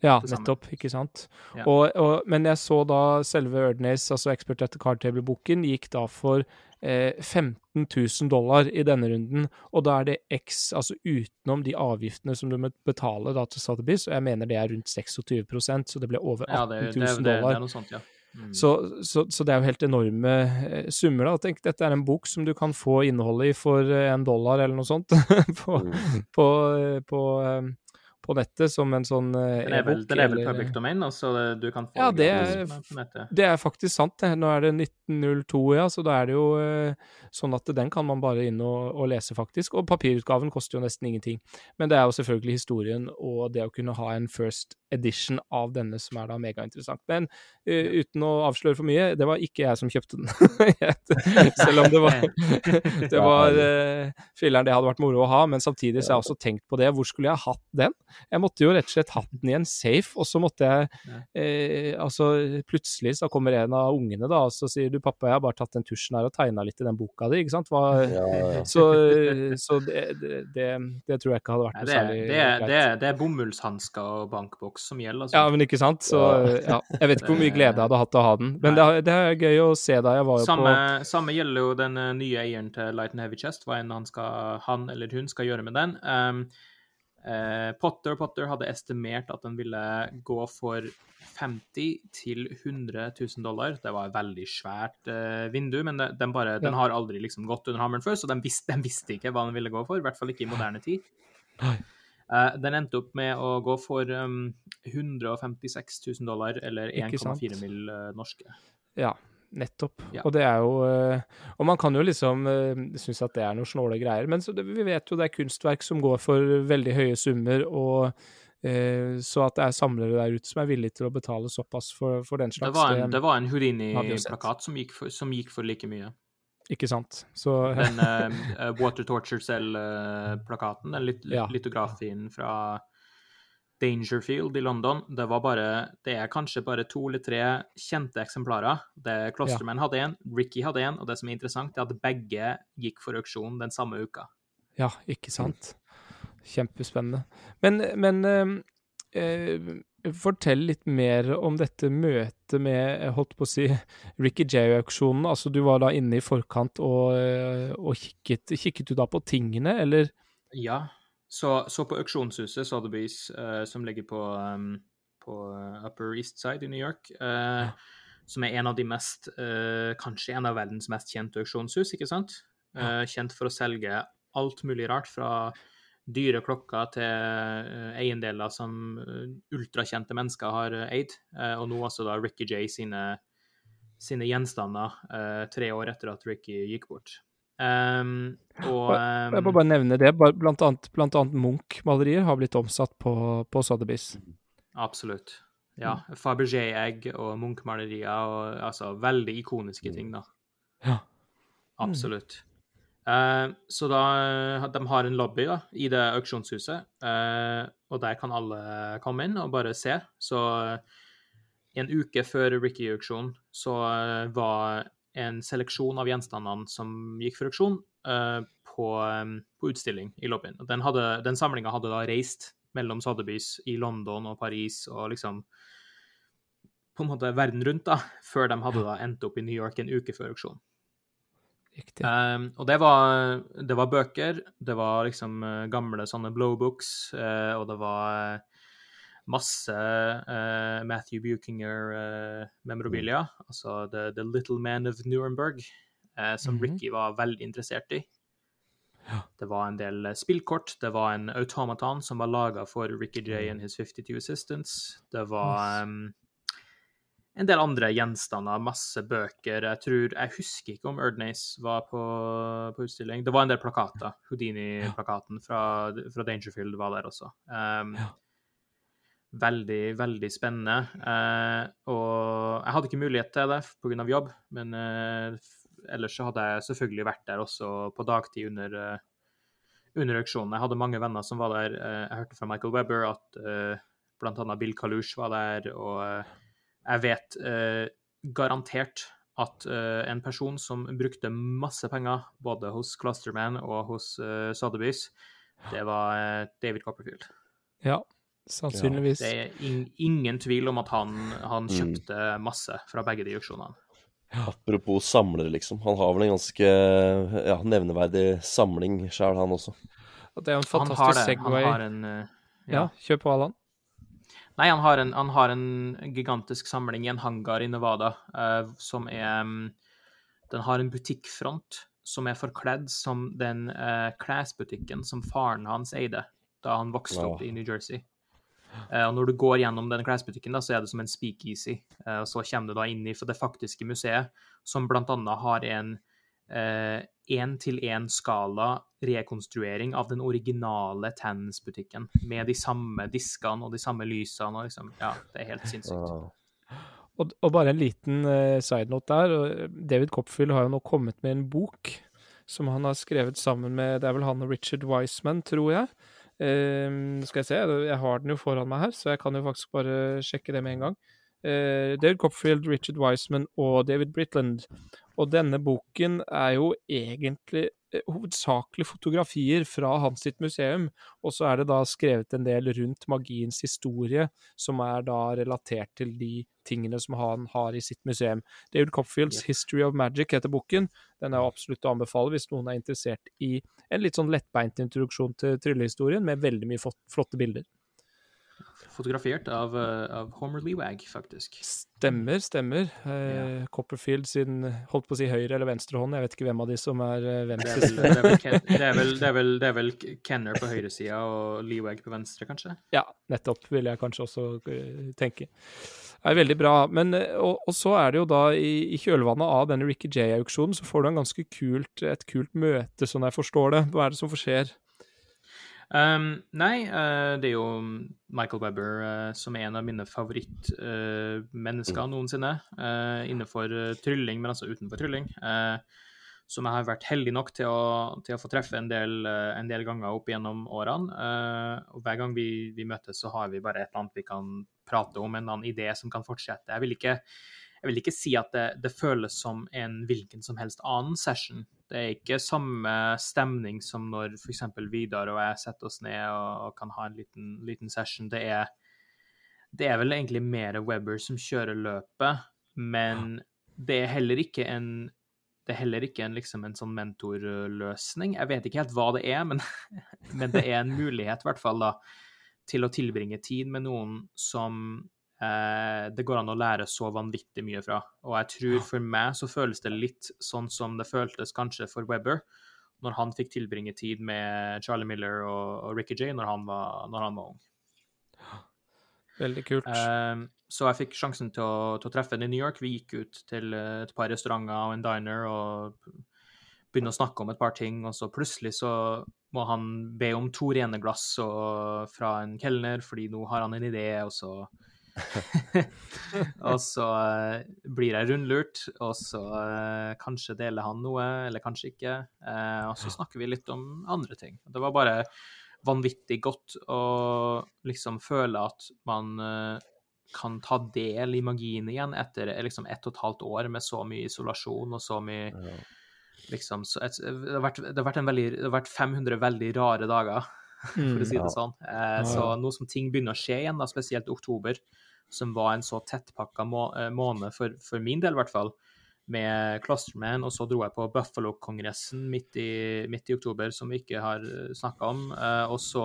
Ja, nettopp, ikke sant. Ja. Og, og, men jeg så da selve Erdnace, altså Expert at the Card Table-boken, gikk da for eh, 15 000 dollar i denne runden. Og da er det X, altså utenom de avgiftene som du må betale da til Sotheby's, og jeg mener det er rundt 26% så det ble over 18 000 dollar. Mm. Så, så, så, det er jo helt enorme eh, summer. da. Tenk, dette er en bok som du kan få innholdet i for en dollar eller noe sånt på, mm. på, eh, på, på nettet som en sånn e-bok. Den er vel, den er vel public domain, altså du kan få ja, det er, det er faktisk sant. det. Nå er det 1902, ja, så da er det jo eh, sånn at den kan man bare inn og, og, lese, faktisk. Og papirutgaven koster jo nesten ingenting. Men det er jo selvfølgelig historien og det å kunne ha en first edition av denne som er da megainteressant. Men uh, uten å avsløre for mye, det var ikke jeg som kjøpte den. Selv om det var Det var uh, Filleren, det hadde vært moro å ha, men samtidig så har jeg også tenkt på det. Hvor skulle jeg hatt den? Jeg måtte jo rett og slett hatt den i en safe, og så måtte jeg eh, Altså, plutselig så kommer en av ungene, da, og så sier du 'pappa, jeg har bare tatt den tusjen her og tegna litt i den boka di', ikke sant? Hva, ja, ja. Så, så det, det, det, tror jeg ikke hadde vært noe særlig greit. Det, det, er bomullshansker og bankboks som gjelder, Så. Ja, men ikke sant? Så ja. Jeg vet ikke hvor mye glede jeg hadde hatt av å ha den, men det, det, er gøy å se da jeg var jo samme, på Samme gjelder jo den eh, nye eieren til Light and Heavy Chest, hva enn han, skal, han eller hun skal gjøre med den. Um, Eh, Potter Potter hadde estimert at den ville gå for 50 til 100 000 dollar. Det var et veldig svært eh, vindu, men det, den, bare, ja. den, har aldri liksom gått under hammeren før, så den visste, den visste, ikke hva den ville gå for. I hvert fall ikke i moderne tid. Eh, den endte opp med å gå for um, 156 000 dollar, eller 1,4 mill. Uh, norske. Ja, Nettopp. Ja. Og det er jo eh, Og man kan jo liksom eh, synes at det er noen snåle greier, men det, vi vet jo det er kunstverk som går for veldig høye summer, og eh, så at det er samlere der ute som er villige til å betale såpass for, for den slags Det var en, det var en Houdini-plakat som, som, gikk for like mye. Ikke sant. Så Den uh, Water Torture Cell-plakaten, den lit ja. litografien fra Dangerfield i London. Det var bare Det er kanskje bare to eller tre kjente eksemplarer. Det Klosterman ja. hadde en, Ricky hadde en, og det som er interessant, er at begge gikk for auksjon den samme uka. Ja, ikke sant. Kjempespennende. Men, men eh, eh, fortell litt mer om dette møtet med, holdt på å si, Ricky J-auksjonen. Altså, du var da inne i forkant og, eh, og kikket, kikket du da på tingene, eller? Ja, så, så, på auksjonshuset Sotheby's, uh, som ligger på, um, på, eh, Upper East Side i New York, uh, som er en av de mest uh, Kanskje en av verdens mest kjente auksjonshus, ikke sant? Kjent for å selge alt mulig rart, fra dyre klokker til eiendeler som ultrakjente mennesker har eid, og nå også da Ricky J sine, sine gjenstander tre år etter at Ricky gikk bort. Um, og, um, jeg må bare nevne det. Blant annet, blant annet Munch-malerier har blitt omsatt på, på Sotheby's. Absolutt. Ja. Mm. Fabergé-egg og Munch-malerier og altså veldig ikoniske ting, da. Ja. Absolutt. Uh, så da De har en lobby da, i det auksjonshuset, uh, og der kan alle komme inn og bare se. Så uh, en uke før Ricky-auksjonen så var en seleksjon av gjenstandene som gikk for auksjon, uh, på, um, på, utstilling i lobbyen. Den, hadde, den samlinga hadde da reist mellom Sotheby's i London og Paris og liksom på en måte verden rundt, da, før de hadde da endt opp i New York en uke før auksjon. Riktig. Um, og det var, det var, bøker, det var liksom uh, gamle sånne blowbooks, uh, og det var masse uh, Matthew Buchinger-memorabilia, uh, altså The, The, Little Man of Nuremberg, uh, som mm -hmm. Ricky var veldig interessert i. Ja. Det var en del spillkort, det var en automaton som var laga for Ricky J and his 52 assistants. Det var um, en del andre gjenstander, masse bøker. Jeg tror, jeg husker ikke om Erdnace var på, på, utstilling. Det var en del plakater. Houdini-plakaten fra, fra, Dangerfield var der også. Um, ja veldig, veldig spennende. Eh, og jeg hadde ikke mulighet til det pga. jobb, men eh, ellers så hadde jeg selvfølgelig vært der også på dagtid under, uh, under auksjonen. Jeg hadde mange venner som var der. Uh, jeg hørte fra Michael Webber at eh, bl.a. Bill Kalush var der, og jeg vet garantert at en person som brukte masse penger både hos Clusterman og hos uh, Sotheby's, det var David Copperfield. Ja, Sannsynligvis. Ja. Det er in ingen tvil om at han, han mm. kjøpte mm. masse fra begge de auksjonene. Ja. Apropos samlere, liksom. Han har vel en ganske ja, nevneverdig samling sjøl, han også. Det er en fantastisk Segway. Han har en uh, ja. ja, kjør på, Allan. Nei, han har, en, han har, en, gigantisk samling i en hangar i Nevada uh, som er um, Den har en butikkfront som er forkledd som den uh, klesbutikken som faren hans eide da han vokste opp i New Jersey. Uh, og Når du går gjennom den klesbutikken, da, så er det som en speakeasy. Uh, og Så kommer du da inn i det faktiske museet, som bl.a. har en én-til-én-skala uh, rekonstruering av den originale Tans-butikken. Med de samme diskene og de samme lysene. Og liksom, ja, det er helt sinnssykt. Og, og, bare en liten uh, side note der. David Copfield har jo nå kommet med en bok som han har skrevet sammen med Det er vel han og Richard Wiseman, tror jeg. Uh, skal jeg se, jeg har den jo foran meg her, så jeg kan jo faktisk bare sjekke det med en gang. Uh, David Copfield, Richard Wiseman og David Britland. Og denne boken er jo egentlig Eh, hovedsakelig fotografier fra hans sitt museum, og så er det da skrevet en del rundt magiens historie, som er da relatert til de tingene som han har i sitt museum. David Copfields 'History of Magic' heter boken. Den er absolutt å anbefale hvis noen er interessert i en litt sånn lettbeint introduksjon til tryllehistorien, med veldig mye flotte bilder. Fotografert av, eh, av Homer Lewag, faktisk. Stemmer, stemmer. Ja. Copperfield sin holdt på å si høyre eller venstre hånd, jeg vet ikke hvem av de som er eh, venstre. Det er, vel, det er, vel, det er vel, det er vel Kenner på høyresida og Lewag på venstre, kanskje? Ja, nettopp, vil jeg kanskje også tenke. Det er veldig bra. Men, eh, og, og, så er det jo da, i, i kjølvannet av denne Ricky J-auksjonen, så får du en ganske kult, et kult møte, sånn jeg forstår det. Hva er det som skjer? Um, nei, uh, det er jo Michael Webber uh, som er en av mine favorittmennesker uh, noensinne. innenfor trylling, men altså utenfor trylling. som jeg har vært heldig nok til å, til å få treffe en del, en del, ganger opp gjennom årene. og hver gang vi, vi, møtes, så har vi bare et eller annet vi kan prate om, en eller annen idé som kan fortsette. Jeg vil ikke, jeg vil ikke si at det, det føles som en hvilken som helst annen session. Det er ikke samme stemning som når f.eks. Vidar og jeg setter oss ned og, og kan ha en liten, liten session. Det er, det er, vel egentlig mer Webber som kjører løpet, men det er heller ikke en det er heller ikke en, liksom, en sånn mentorløsning. Jeg vet ikke helt hva det er, men, men det er en mulighet, i hvert fall, da, til å tilbringe tid med noen som det går an å lære så vanvittig mye fra. Og jeg tror for meg så føles det litt sånn som det føltes kanskje for Webber, når han fikk tilbringe tid med Charlie Miller og, Ricky J når han var, når han var ung. Veldig kult. Eh, så jeg fikk sjansen til å, til å treffe henne i New York. Vi gikk ut til et par restauranter og en diner og begynne å snakke om et par ting, og så plutselig så må han be om to rene glass og, fra en kelner, fordi nå har han en idé, og så og så uh, blir jeg rundlurt, og så uh, kanskje deler han noe, eller kanskje ikke. Uh, og så snakker vi litt om andre ting. Det var bare vanvittig godt å liksom føle at man kan ta del i magien igjen etter liksom ett og et halvt år med så mye isolasjon og så mye liksom så et, det, har vært, det, har vært veldig, det, har vært 500 veldig rare dager, for å si det mm. sånn. Eh, så nå som ting begynner å skje igjen, da, spesielt oktober, som var en så tettpakka må, eh, måned, for, for, min del i hvert fall, med Clusterman, og så dro jeg på Buffalo-kongressen midt, midt, i oktober, som vi ikke har eh, snakka om, eh, og så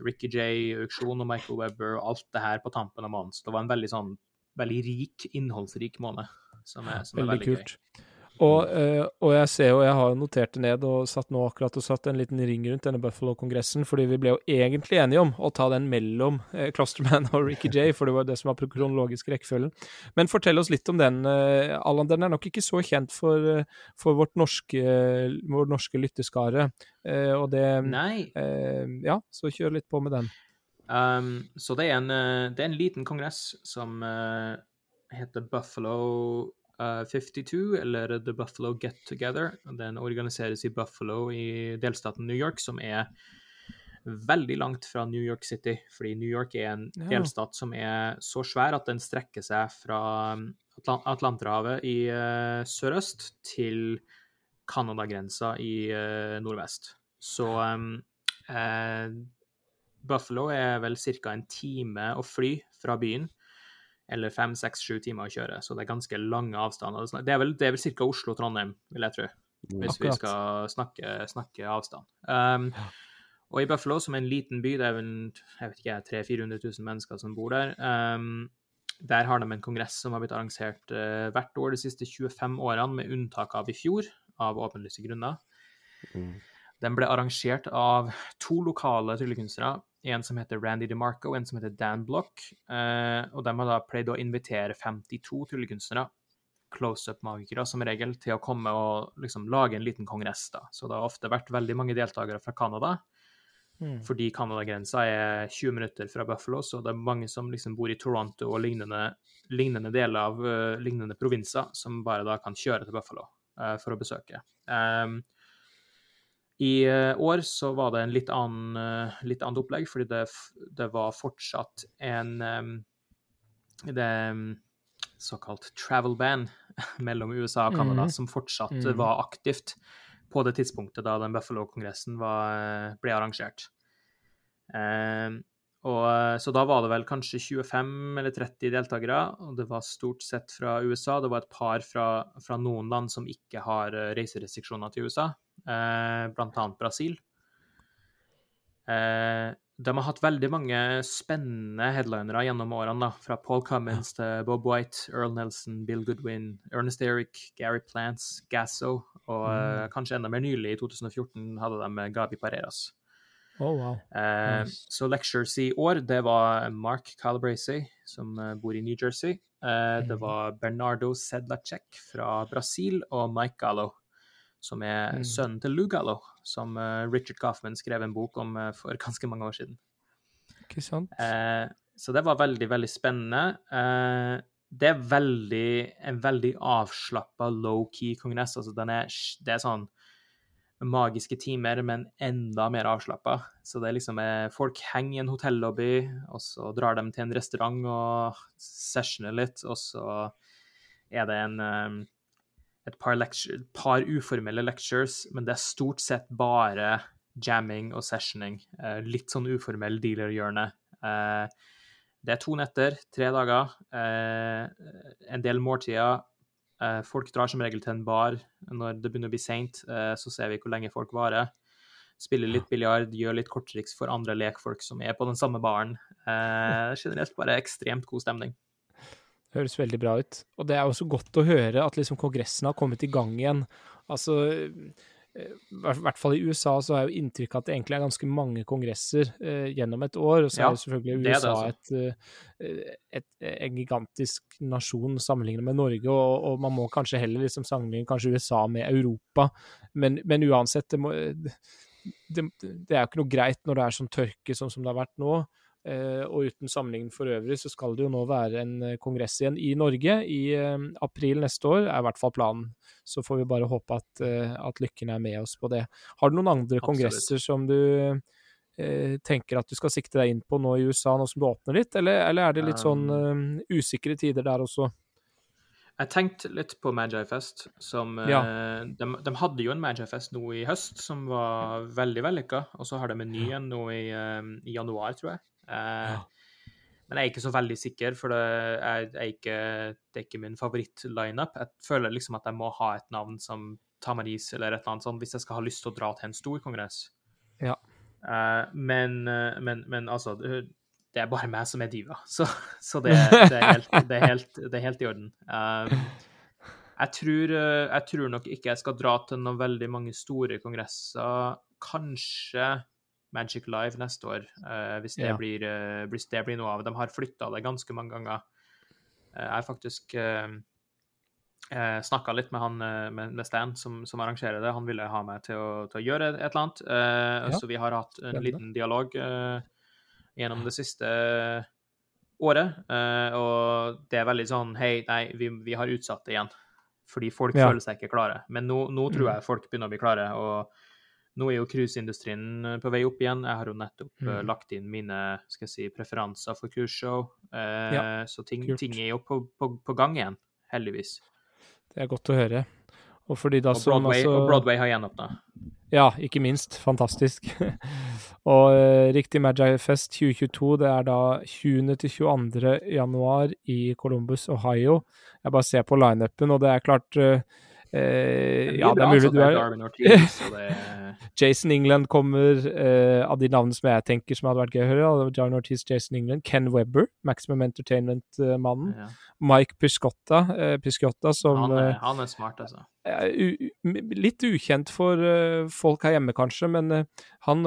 Ricky J, auksjon og Michael Webber og alt det her på tampen av måneden. Så det var en veldig sånn veldig rik, innholdsrik måned, som er, som er veldig, veldig kult. gøy. Og, uh, og, jeg ser jo, jeg har jo notert det ned og satt nå akkurat og satt en liten ring rundt denne Buffalo-kongressen, fordi vi ble jo egentlig enige om å ta den mellom uh, Clusterman og Ricky J, for det var det som var kronologisk rekkefølgen. Men fortell oss litt om den, uh, Allan. Den er nok ikke så kjent for, for vårt norske, vår norske lytteskare. og det Nei. ja, så kjør litt på med den. Um, så det er, en, det er en liten kongress som heter Buffalo 52, eh, eller The Buffalo Get Together. Den organiseres i Buffalo i delstaten New York, som er veldig langt fra New York City. Fordi New York er en ja. delstat som er så svær at den strekker seg fra um, Atlanterhavet i uh, sørøst til Canada-grensa i uh, nordvest. Så um, uh, Buffalo er vel ca. en time å fly fra byen eller fem, seks, sju timer å kjøre. Så det er ganske lange avstander. Det er vel, det vel ca. Oslo-Trondheim, vil jeg tro, hvis Akkurat. vi skal snakke, snakke avstand. Um, og i Buffalo, som er en liten by, det er vel jeg vet ikke, 300 000-400 000 mennesker som bor der. Um, der har de en kongress som har blitt arrangert uh, hvert år de siste 25 årene, med unntak av i fjor, av åpenlyse grunner. Mm. Den ble arrangert av to lokale tryllekunstnere en som heter Randy DeMarco en som heter Dan Block. Eh, og de har da pleid å invitere 52 tryllekunstnere, close-up-magikere som regel, til å komme og liksom lage en liten kongress. da. Så det har ofte vært veldig mange deltakere fra Canada. Mm. Fordi Canada-grensa er 20 minutter fra Buffalo, så det er mange som liksom bor i Toronto og lignende, lignende deler av uh, lignende provinser, som bare da kan kjøre til Buffalo uh, for å besøke. Um, I år så var det en litt annen, litt annet opplegg, fordi det, det var fortsatt en det såkalt travel ban mellom USA og Canada, mm. som fortsatt mm. var aktivt på det tidspunktet da den Buffalo-kongressen ble arrangert. Eh, og, eh, så da var det vel kanskje 25 eller 30 deltakere, og det var stort sett fra USA. Det var et par fra, fra noen land som ikke har eh, reiserestriksjoner til USA, eh, bl.a. Brasil. Eh, de har hatt veldig mange spennende headlinere gjennom årene, da. Fra Paul Cummins til Bob White, Earl Nelson, Bill Goodwin, Ernest Eric, Gary Plants, Gasso, og mm. uh, kanskje enda mer nylig, i 2014, hadde de Gabi Pareras. Oh, wow. Eh, nice. Så lectures i år, det var Mark Calabresi, som eh, bor i New Jersey. Eh, det var Bernardo Sedlacek fra Brasil, og Mike Gallo, som er mm. sønnen til Lou Gallo, som eh, Richard Coffman skrev en bok om eh, for ganske mange år siden. Ikke sant? Eh, så det var veldig, veldig spennende. det er veldig, en veldig avslappa low-key kongress. Altså, den er, det er sånn magiske timer, men enda mer avslappa. Så det er liksom eh, Folk henger i en hotellobby, og så drar de til en restaurant og sessioner litt, og så er det en eh, et par, lecture, par uformelle lectures, men det er stort sett bare jamming og sessioning. Eh, litt sånn uformell dealer-hjørne. Det er to netter, tre dager, en del måltider Eh, folk drar som regel til en bar når det begynner å bli seint, eh, så ser vi hvor lenge folk varer. Spiller litt biljard, gjør litt korttriks for andre lekfolk som er på den samme baren. Eh, generelt bare ekstremt god stemning. Høres veldig bra ut. Og det er også godt å høre at liksom kongressen har kommet i gang igjen. Altså i hvert fall i USA så er jo inntrykket at det egentlig er ganske mange kongresser eh, gjennom et år. Og så ja, er jo selvfølgelig USA det det, altså. et, eh, et, en gigantisk nasjon sammenlignet med Norge, og, og, man må kanskje heller liksom sammenligne kanskje USA med Europa. Men, men uansett, det, må, det, det, er jo ikke noe greit når det er sånn tørke sånn som det har vært nå. Eh, og uten sammenligning for øvrig, så skal det jo nå være en eh, kongress igjen i Norge i eh, april neste år, er i hvert fall planen. Så får vi bare håpe at, at lykken er med oss på det. Har du noen andre Absolutt. kongresser som du eh, tenker at du skal sikte deg inn på nå i USA, nå som du åpner litt, eller, eller er det litt sånn um, usikre tider der også? Jeg tenkte litt på Magifest. Som, ja. de, de, hadde jo en Magifest nå i høst som var veldig vellykka, og så har de en ny en nå i, i januar, tror jeg. Eh, ja. Men jeg er ikke så veldig sikker, for det er, er ikke, det er ikke min favoritt-lineup. Jeg føler liksom at jeg må ha et navn som Tamaris eller et eller annet sånt hvis jeg skal ha lyst til å dra til en stor kongress. Ja. Uh, men, men, men, altså Det er bare meg som er diva, så, så det, det, er helt, det, er helt, det, er helt, i orden. Jeg, tror, jeg tror nok ikke jeg skal dra til noen veldig mange store kongresser. Kanskje Magic Live neste år, uh, hvis, det ja. blir, uh, hvis, det blir, noe av. De har flytta det ganske mange ganger. Uh, jeg har faktisk uh, snakka litt med han med, med Stan, som, som, arrangerer det. Han ville ha meg til å, til å gjøre et eller annet. Ja. Så vi har hatt en liten dialog gjennom det siste året. og det er veldig sånn Hei, nei, vi, vi har utsatt det igjen. Fordi folk ja. føler seg ikke klare. Men nå, nå tror mm. jeg folk begynner å bli klare. og nå er jo cruiseindustrien eh, på vei opp igjen. Jeg har jo nettopp eh, mm. lagt inn mine skal jeg si, preferanser for cruiseshow. Eh, ja, så ting, ting, er jo på, på, på, gang igjen, heldigvis. Det er godt å høre. Og, fordi da og, Broadway, også... og Broadway har gjenåpna. Ja, ikke minst. Fantastisk. og uh, riktig Magi Fest 2022, det er da 20. til 22. januar i Columbus, Ohio. Jeg bare ser på lineupen, og det er klart uh, Eh, ja, det er mulig du er Jason England kommer, eh, av de navnene som jeg tenker som hadde vært gøy å høre. John Ortiz, Jason England, Ken Webber, Maximum Entertainment-mannen. Ja. Mike Piscotta, eh, Piscotta som han er, eh, han er, smart, altså. Litt ukjent for uh, folk her hjemme, kanskje, men uh, han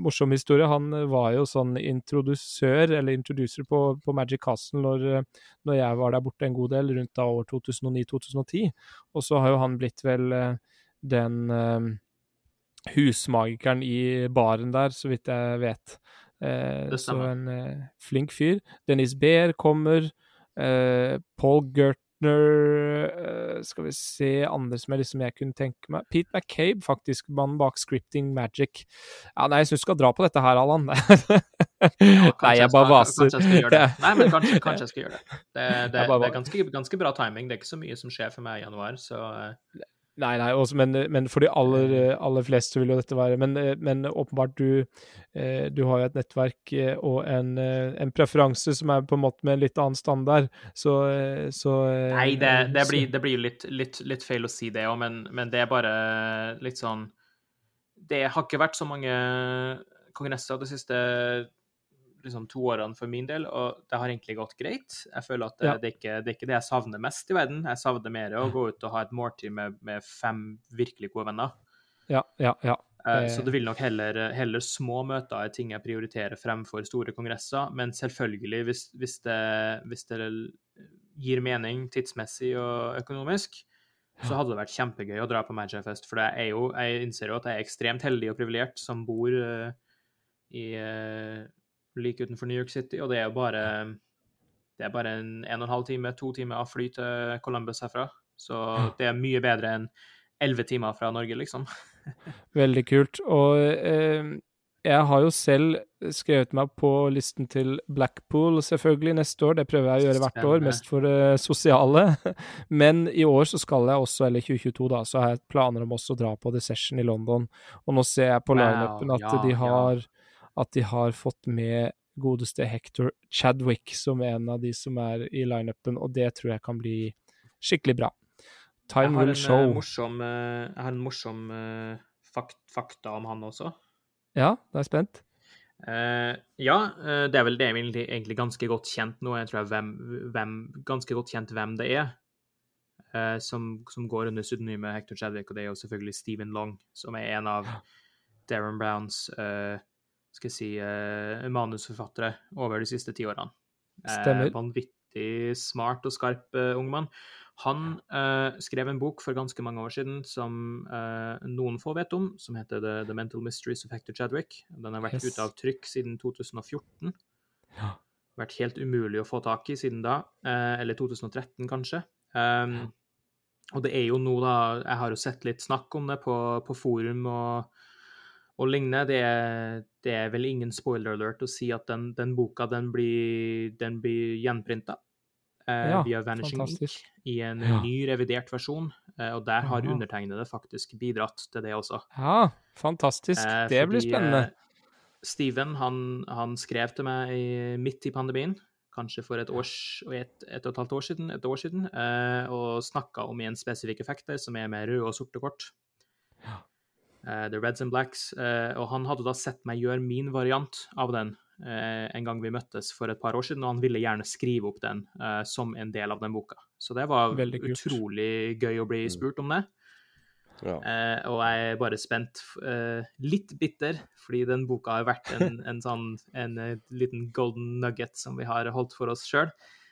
Morsom historie. Han var jo sånn introdusør, eller introducer, på, på Magic Castle når, når, jeg var der borte en god del, rundt da år 2009-2010. Og så har jo han blitt vel den husmagikeren i baren der, så vidt jeg vet. Eh, så en eh, flink fyr. Dennis Behr kommer. Eh, Paul Gert partner Skal vi se andre som jeg, liksom jeg kunne tenke meg Pete McCabe, faktisk. Mannen bak Scripting Magic. Ja, nei, jeg syns du skal dra på dette her, Allan. ja, nei, jeg bare vaser. Kanskje jeg skal gjøre det. Nei, men kanskje, kanskje jeg skal gjøre det. Det, det, det er ganske, ganske, bra timing. Det er ikke så mye som skjer for meg i januar, så Nei, nei, også, men, men, for de aller, aller, fleste vil jo dette være Men, men åpenbart, du, eh, du, har jo et nettverk eh, og en, eh, en, preferanse som er på en måte med en litt annen standard, så, så Nei, det, det, blir, det blir litt, litt, litt, feil å si det òg, men, men, det er bare litt sånn Det har ikke vært så mange kongresser de siste liksom, to årene for min del, og det har egentlig gått greit. Jeg føler at det, ja. det, er ikke, det, er ikke det jeg savner mest i verden. Jeg savner mer å gå ut og ha et måltid med, med fem virkelig gode venner. Ja, ja, ja. Eh, så det vil nok heller, heller små møter er ting jeg prioriterer fremfor store kongresser. Men selvfølgelig, hvis, hvis, det, hvis det gir mening tidsmessig og økonomisk, så hadde det vært kjempegøy å dra på Magifest. For jeg, jo, jeg innser jo at jeg er ekstremt heldig og privilegert som bor uh, i, uh, like utenfor New York City, og det er jo bare det er bare en en og en halv time, to timer av fly til Columbus herfra. Så det er mye bedre enn elleve timer fra Norge, liksom. Veldig kult. Og eh, jeg har jo selv skrevet meg på listen til Blackpool selvfølgelig neste år. Det prøver jeg å gjøre hvert år, mest for det sosiale. Men i år så skal jeg også, eller 2022, da, så har jeg planer om også å dra på The Session i London. Og nå ser jeg på lineupen at ja, de har ja at de har fått med godeste Hector Chadwick som er en av de som er i lineupen, og det tror jeg kan bli skikkelig bra. Time will show. Eh, morsom, eh, jeg har en morsom uh, fakt, fakta om han også. Ja, da er jeg spent. Uh, ja, det er vel det er egentlig, egentlig ganske godt kjent nå. Jeg tror jeg hvem, hvem, ganske godt kjent hvem det er. Som, som, går under pseudonymet Hector Chadwick, og det er jo selvfølgelig Stephen Long, som er en av Darren Browns uh, skal jeg si, uh, manusforfattere over de siste ti årene. Stemmer. Uh, vanvittig smart og skarp uh, ung mann. Han skrev en bok for ganske mange år siden som noen få vet om, som heter The, The Mental Mysteries of Hector Chadwick. Den har vært yes. ute av trykk siden 2014. Ja. Vært helt umulig å få tak i siden da. eller 2013, kanskje. Um. Og det er jo nå, da Jeg har jo sett litt snakk om det på, på forum og og lignende. Det er, det er, vel ingen spoiler alert å si at den, den boka den blir, den blir gjenprinta eh, ja, via Vanishing fantastisk. Ink i en ja. ny, revidert versjon. Eh, og der har ja. undertegnede faktisk bidratt til det også. Ja, fantastisk. Eh, det blir spennende. Eh, Steven han, han, skrev til meg i, midt i pandemien, kanskje for et, års, et, et og et halvt år siden, et år siden eh, og snakka om en spesifikk effekt der, som er med røde og sorte kort. Uh, The Reds and Blacks. Uh, og han hadde da sett meg gjøre min variant av den uh, en gang vi møttes for et par år siden, og han ville gjerne skrive opp den som en del av den boka. Så det var utrolig gøy å bli mm. spurt om det. Ja. og jeg er bare spent, litt bitter, fordi den boka har vært en, en sånn en, liten golden nugget som vi har holdt for oss sjøl,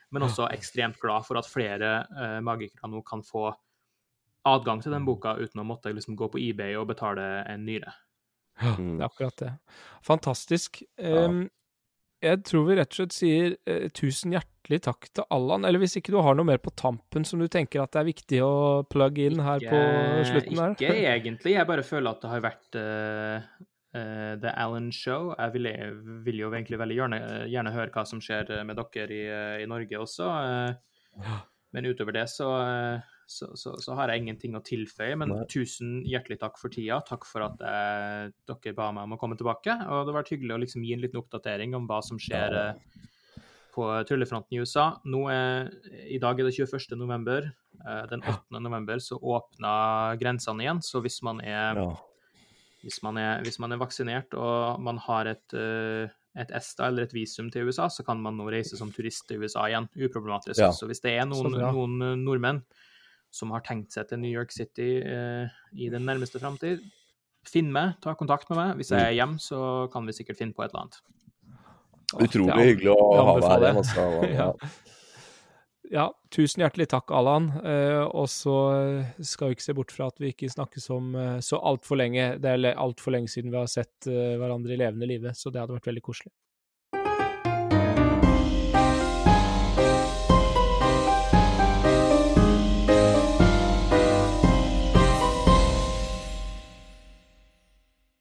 men også ekstremt glad for at flere magikere nå kan få adgang til den mm. boka uten å måtte liksom gå på eBay og betale en nyre. Ja, det er akkurat det. Fantastisk. Um, jeg tror vi rett og slett sier uh, tusen hjertelig takk til Allan. Eller hvis ikke du har noe mer på tampen som du tenker at det er viktig å plugge inn her på slutten her? Ikke egentlig. Jeg bare føler at det har vært uh, uh, The Alan Show. Jeg vil, vil, jo egentlig veldig gjerne, gjerne, høre hva som skjer med dere i, i Norge også. Men utover det så så, så, så, har jeg ingenting å tilføye. Men Nei. tusen hjertelig takk for tida. Takk for at eh, dere ba meg om å komme tilbake. Og det har vært hyggelig å liksom gi en liten oppdatering om hva som skjer eh, på tryllefronten i USA. Nå er, I dag er det 21. november. Eh, den 8. november så åpna grensene igjen. Så hvis man er, ja. hvis man er, hvis man er vaksinert og man har et et ESTA eller et visum til USA, så kan man nå reise som turist til USA igjen, uproblematisk. Ja. Så hvis det er noen, noen nordmenn som har tenkt seg til New York City eh, i den nærmeste framtid, finn meg, ta kontakt med meg. Hvis jeg er mm. hjemme, så kan vi sikkert finne på et eller annet. Utrolig ja, hyggelig å ha deg her. Altså. ja. ja. tusen hjertelig takk, Allan. Eh, og så skal vi ikke se bort fra at vi ikke snakkes om eh, så altfor lenge. Det er altfor lenge siden vi har sett eh, hverandre i levende live, så det hadde vært veldig koselig.